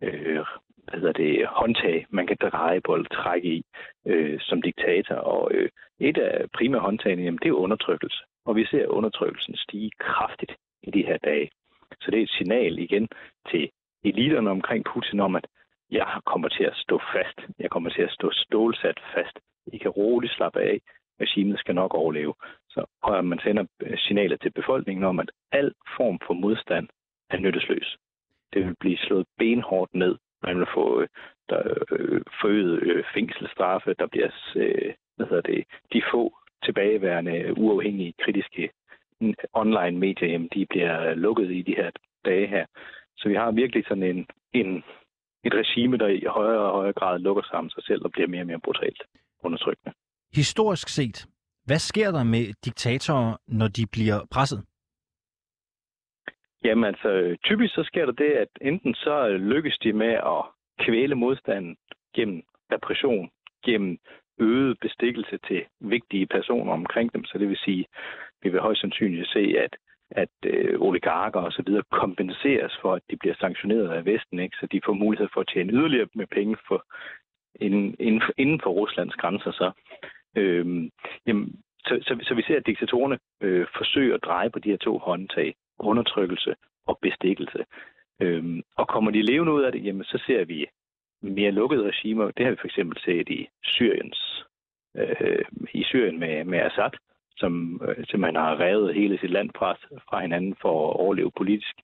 øh, hvad hedder det, håndtag, man kan dreje på eller trække i øh, som diktator. Og øh, et af primære håndtagene, jamen, det er undertrykkelse. Og vi ser undertrykkelsen stige kraftigt i de her dage. Så det er et signal igen til eliterne omkring Putin om, at jeg kommer til at stå fast. Jeg kommer til at stå stålsat fast. I kan roligt slappe af. Regimet skal nok overleve. Så og man sender øh, signaler til befolkningen om, at al form for modstand er nyttesløs. Det vil blive slået benhårdt ned. Man vil få øh, der, øh, forøget øh, fængselsstraffe. Der bliver øh, hvad hedder det, de få tilbageværende uafhængige kritiske online medier, jamen, de bliver lukket i de her dage her. Så vi har virkelig sådan en, en, et regime, der i højere og højere grad lukker sammen sig selv og bliver mere og mere brutalt undertrykkende. Historisk set, hvad sker der med diktatorer, når de bliver presset? Jamen altså, typisk så sker der det, at enten så lykkes de med at kvæle modstanden gennem repression, gennem øget bestikkelse til vigtige personer omkring dem. Så det vil sige, vi vil højst sandsynligt se, at at øh, oligarker og så videre kompenseres for, at de bliver sanktioneret af Vesten, ikke? så de får mulighed for at tjene yderligere med penge for, inden, inden, for, inden for Ruslands grænser. Så, øh, jamen, så, så, så vi ser, at diktatorerne øh, forsøger at dreje på de her to håndtag, undertrykkelse og bestikkelse. Øh, og kommer de levende ud af det, jamen, så ser vi mere lukkede regimer. Det har vi for eksempel set i Syriens, øh, i Syrien med, med Assad, som øh, simpelthen har revet hele sit land fra, fra hinanden for at overleve politisk.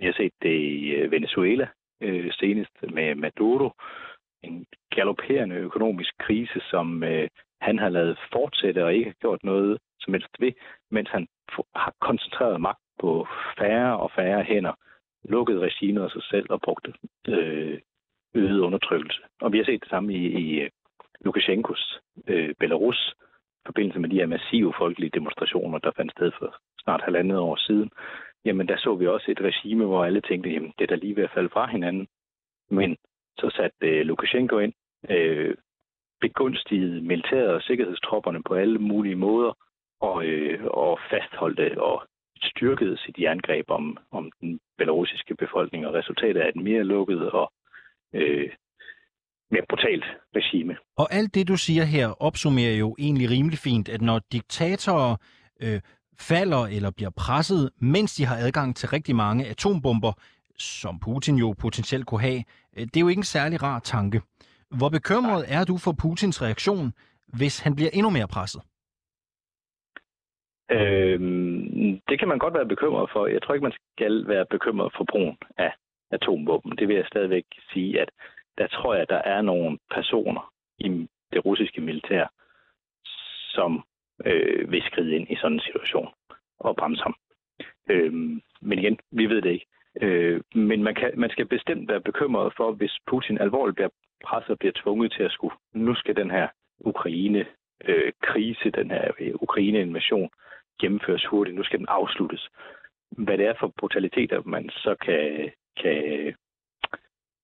Vi har set det i øh, Venezuela øh, senest med Maduro, en galopperende økonomisk krise, som øh, han har lavet fortsætte og ikke har gjort noget som helst ved, mens han har koncentreret magt på færre og færre hænder, lukket regimet af sig selv og brugt øh, øget undertrykkelse. Og vi har set det samme i, i øh, Lukashenkos øh, Belarus, forbindelse med de her massive folkelige demonstrationer, der fandt sted for snart halvandet år siden, jamen der så vi også et regime, hvor alle tænkte, jamen det er da lige ved at falde fra hinanden. Men så satte øh, Lukashenko ind, øh, begunstigede militæret og sikkerhedstropperne på alle mulige måder, og, øh, og fastholdte og styrkede sit jerngreb om, om den belarusiske befolkning, og resultatet er et mere lukket og øh, mere brutalt regime. Og alt det, du siger her, opsummerer jo egentlig rimelig fint, at når diktatorer øh, falder eller bliver presset, mens de har adgang til rigtig mange atombomber, som Putin jo potentielt kunne have, øh, det er jo ikke en særlig rar tanke. Hvor bekymret er du for Putins reaktion, hvis han bliver endnu mere presset? Øhm, det kan man godt være bekymret for. Jeg tror ikke, man skal være bekymret for brugen af atomvåben. Det vil jeg stadigvæk sige, at der tror jeg, der er nogle personer i det russiske militær, som øh, vil skride ind i sådan en situation og bremse ham. Øh, men igen, vi ved det ikke. Øh, men man, kan, man skal bestemt være bekymret for, hvis Putin alvorligt bliver presset og bliver tvunget til at skulle, nu skal den her Ukraine-krise, øh, den her øh, Ukraine-invasion gennemføres hurtigt, nu skal den afsluttes. Hvad det er for brutaliteter, man så kan, kan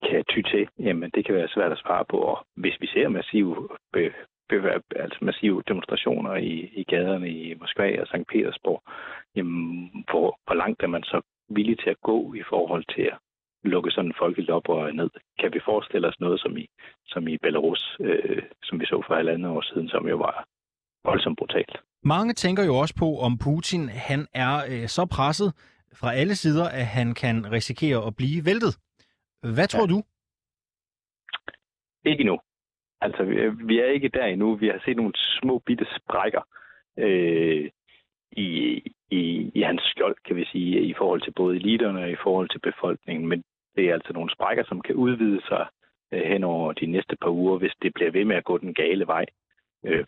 kan ty til, jamen det kan være svært at svare på. Og hvis vi ser massive, be, be, altså massive demonstrationer i, i gaderne i Moskva og St. Petersborg, jamen hvor, hvor langt er man så villig til at gå i forhold til at lukke sådan en folkeligt oprør ned? Kan vi forestille os noget som i, som i Belarus, øh, som vi så for halvandet år siden, som jo var voldsomt brutalt? Mange tænker jo også på, om Putin han er øh, så presset fra alle sider, at han kan risikere at blive væltet. Hvad tror ja. du? Ikke endnu. Altså, vi er ikke der endnu. Vi har set nogle små bitte sprækker øh, i, i, i hans skjold, kan vi sige, i forhold til både eliterne og i forhold til befolkningen. Men det er altså nogle sprækker, som kan udvide sig øh, hen over de næste par uger, hvis det bliver ved med at gå den gale vej. Øh,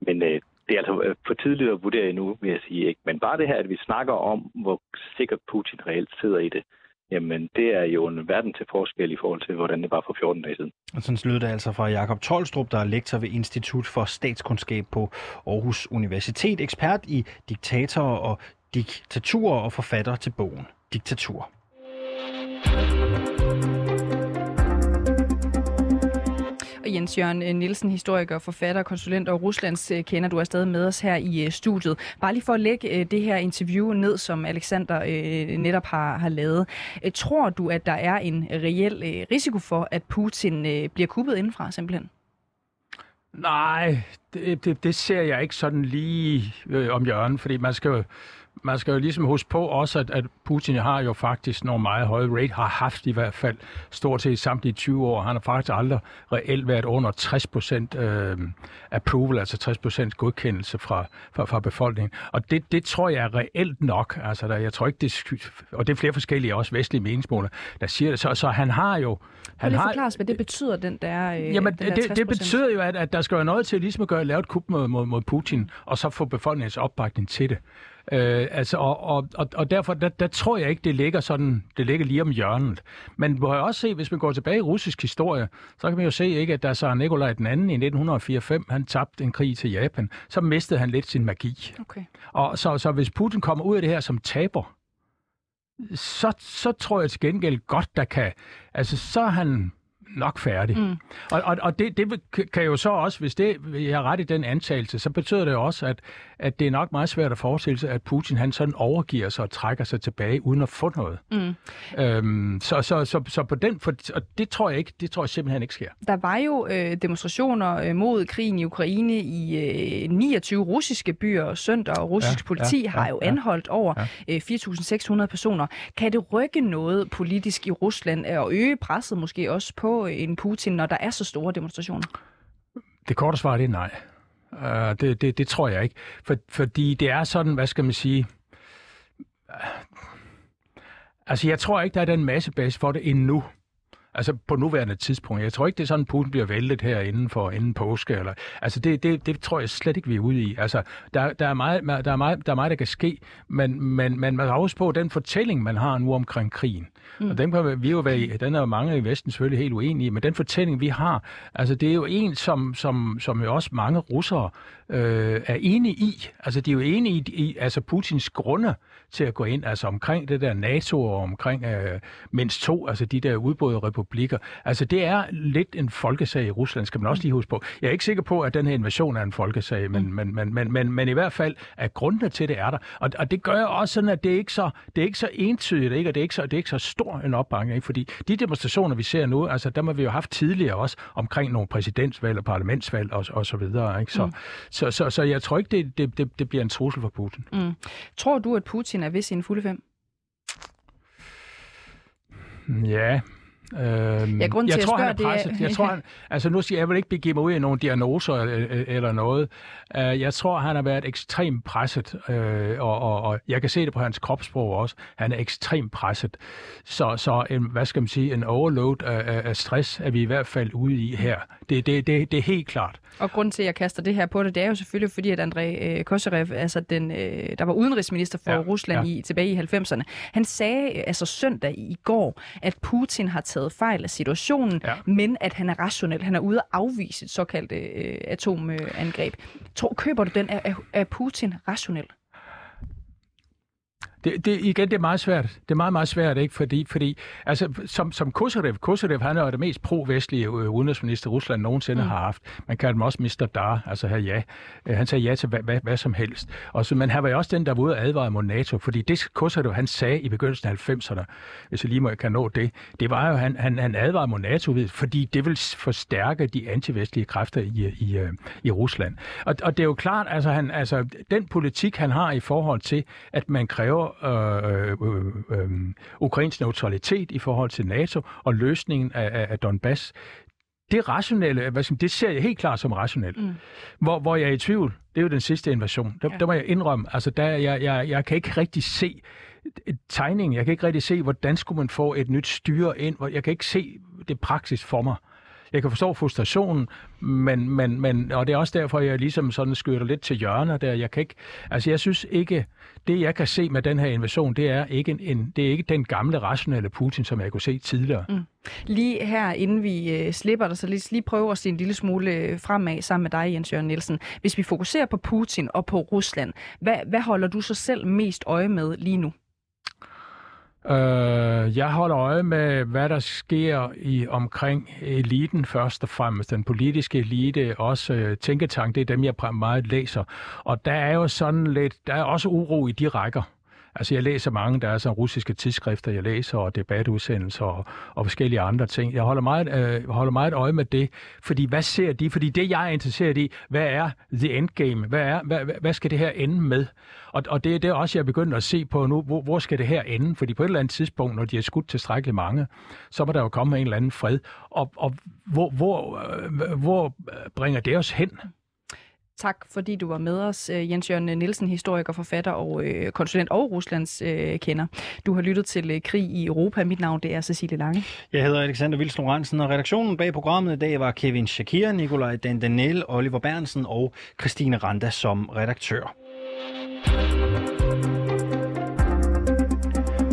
men øh, det er altså øh, for tidligt at vurdere endnu, vil jeg sige. Ikke? Men bare det her, at vi snakker om, hvor sikkert Putin reelt sidder i det, jamen det er jo en verden til forskel i forhold til, hvordan det var for 14 dage siden. Og sådan lød det altså fra Jakob Tolstrup, der er lektor ved Institut for Statskundskab på Aarhus Universitet, ekspert i diktatorer og diktaturer og forfatter til bogen Diktatur. Jens Jørgen eh, Nielsen, historiker, forfatter, konsulent og Ruslands eh, kender. Du er stadig med os her i eh, studiet. Bare lige for at lægge det her interview ned, som Alexander netop har, har lavet. Tror du, at der er en reel risiko for, at Putin bliver kuppet indenfra simpelthen? Nej, det, det, det ser jeg ikke sådan lige øh, om hjørnet, fordi man skal jo man skal jo ligesom huske på også, at, at Putin har jo faktisk nogle meget høje rate, har haft i hvert fald stort set samtlige 20 år. Han har faktisk aldrig reelt været under 60 procent øh, approval, altså 60 procent godkendelse fra, fra, fra befolkningen. Og det, det tror jeg er reelt nok. Altså, der, jeg tror ikke, det, og det er flere forskellige også vestlige meningsmåler, der siger det. Så, så han har jo... Han har, forklare hvad det betyder, den der øh, Jamen, den der det, det betyder jo, at, at der skal være noget til ligesom at gøre, lave et kup mod, mod, mod Putin, og så få befolkningens opbakning til det. Øh, altså, og, og, og, og derfor, der, der tror jeg ikke, det ligger sådan, det ligger lige om hjørnet. Men må jeg også se, hvis man går tilbage i russisk historie, så kan man jo se, ikke, at da så Nikolaj den anden i 1904 han tabte en krig til Japan, så mistede han lidt sin magi. Okay. Og så, så hvis Putin kommer ud af det her som taber, så, så tror jeg til gengæld godt, der kan... Altså, så er han nok færdig. Mm. Og, og, og det, det kan jo så også, hvis det jeg har ret i den antagelse, så betyder det jo også, at, at det er nok meget svært at forestille sig, at Putin han sådan overgiver sig og trækker sig tilbage uden at få noget. Mm. Øhm, så, så, så, så på den, for, og det tror jeg ikke, det tror jeg simpelthen ikke sker. Der var jo øh, demonstrationer øh, mod krigen i Ukraine i øh, 29 russiske byer søndag, og russisk ja, politi ja, har jo ja, anholdt over ja. øh, 4.600 personer. Kan det rykke noget politisk i Rusland og øge presset måske også på en Putin, når der er så store demonstrationer? Det korte svar det er nej. Uh, det, det, det tror jeg ikke. For, fordi det er sådan, hvad skal man sige... Uh, altså, jeg tror ikke, der er den masse base for det endnu. Altså på nuværende tidspunkt. Jeg tror ikke, det er sådan, Putin bliver væltet her inden for inden påske. Eller, altså det, det, det tror jeg slet ikke, vi er ude i. Altså, der, der, er meget, der, er meget, der er meget, der kan ske, men, men, men man har også på den fortælling, man har nu omkring krigen. Mm. Og den kan vi jo være, den er mange i Vesten selvfølgelig helt uenige i, men den fortælling, vi har, altså det er jo en, som, som, som jo også mange russere øh, er enige i. Altså de er jo enige i, i altså Putins grunde til at gå ind, altså omkring det der NATO og omkring øh, mindst to, altså de der udbrudte republikker. Altså det er lidt en folkesag i Rusland, skal man også lige huske på. Jeg er ikke sikker på, at den her invasion er en folkesag, men, men, men, men, men, men i hvert fald, at grundene til det er der. Og, og det gør også sådan, at det er ikke så, det er ikke så entydigt, ikke? og det er ikke så, det er ikke så stor en opbakning, ikke? fordi de demonstrationer, vi ser nu, altså dem har vi jo haft tidligere også omkring nogle præsidentsvalg og parlamentsvalg og, og så videre. Ikke? Så, mm. så, så, så jeg tror ikke, det, det, det, det bliver en trussel for Putin. Mm. Tror du, at Putin er ved sin fulde fem? Ja, Øhm, ja, til jeg tror, han er presset. Det... Jeg tror, han, altså nu siger jeg, jeg vil ikke begive mig ud i nogle diagnoser eller, eller noget. Uh, jeg tror, han har været ekstremt presset, uh, og, og, og jeg kan se det på hans kropssprog også. Han er ekstremt presset. Så, så en, hvad skal man sige, en overload af, af stress er vi i hvert fald ude i her. Det, det, det, det er helt klart. Og grund til, at jeg kaster det her på det, det er jo selvfølgelig, fordi at André øh, Kosarev, altså den, øh, der var udenrigsminister for ja, Rusland ja. i tilbage i 90'erne, han sagde altså søndag i går, at Putin har taget fejl af situationen, ja. men at han er rationel. Han er ude at afvise et såkaldt øh, atomangreb. Tror, køber du den? Er, er Putin rationel? Det, det, igen, det er meget svært. Det er meget, meget svært, ikke? Fordi, fordi altså, som, som Kosarev, Kosarev, han er jo det mest pro-vestlige øh, udenrigsminister, Rusland nogensinde mm. har haft. Man kalder dem også Mr. Dar, altså her ja. Øh, han sagde ja til hvad, hvad, hvad som helst. Og så, men han var jo også den, der var ude og advare mod NATO, fordi det Kosarev, han sagde i begyndelsen af 90'erne, hvis jeg lige må jeg kan nå det, det var jo, han, han, han advarede mod NATO, fordi det vil forstærke de antivestlige kræfter i, i, øh, i Rusland. Og, og det er jo klart, altså, han, altså den politik, han har i forhold til, at man kræver øh, øh, øh, Ukrains neutralitet i forhold til NATO og løsningen af, af Donbass, det rationelle, hvad skal, det ser jeg helt klart som rationelt. Mm. Hvor, hvor jeg er i tvivl, det er jo den sidste invasion. Der, ja. der må jeg indrømme, altså der, jeg, jeg, jeg kan ikke rigtig se tegningen. Jeg kan ikke rigtig se, hvordan skulle man få et nyt styre ind. Jeg kan ikke se det praksis for mig. Jeg kan forstå frustrationen, men, men, men, og det er også derfor, jeg ligesom sådan skyder lidt til hjørner der. Jeg kan ikke, altså jeg synes ikke, det jeg kan se med den her invasion, det er ikke, en, det er ikke den gamle rationelle Putin, som jeg kunne se tidligere. Mm. Lige her, inden vi øh, slipper dig, så lige, lige prøve at se en lille smule øh, fremad sammen med dig, Jens Jørgen Nielsen. Hvis vi fokuserer på Putin og på Rusland, hvad, hvad holder du så selv mest øje med lige nu? Øh, jeg holder øje med, hvad der sker i omkring eliten først og fremmest. Den politiske elite, også øh, tænketank, det er dem, jeg meget læser. Og der er jo sådan lidt, der er også uro i de rækker. Altså jeg læser mange, der er så russiske tidsskrifter, jeg læser, og debatudsendelser og, og forskellige andre ting. Jeg holder meget, øh, holder meget øje med det, fordi hvad ser de? Fordi det, jeg er interesseret i, hvad er the endgame? Hvad, er, hvad, hvad skal det her ende med? Og, og det er det også, jeg er begyndt at se på nu. Hvor, hvor skal det her ende? Fordi på et eller andet tidspunkt, når de har skudt tilstrækkeligt mange, så må der jo komme en eller anden fred. Og, og hvor, hvor, øh, hvor bringer det os hen? Tak fordi du var med os, øh, Jens Jørgen Nielsen, historiker, forfatter og øh, konsulent og Ruslands øh, kender. Du har lyttet til øh, Krig i Europa. Mit navn det er Cecilie Lange. Jeg hedder Alexander Vils Lorentzen, og redaktionen bag programmet i dag var Kevin Shakir, Nikolaj Dandanel, Oliver Bernsen og Christine Randa som redaktør.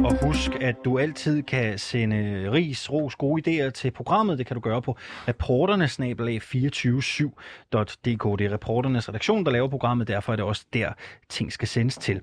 Og husk, at du altid kan sende ris, ros, gode idéer til programmet. Det kan du gøre på reporternesnabelag247.dk. Det er reporternes redaktion, der laver programmet, derfor er det også der, ting skal sendes til.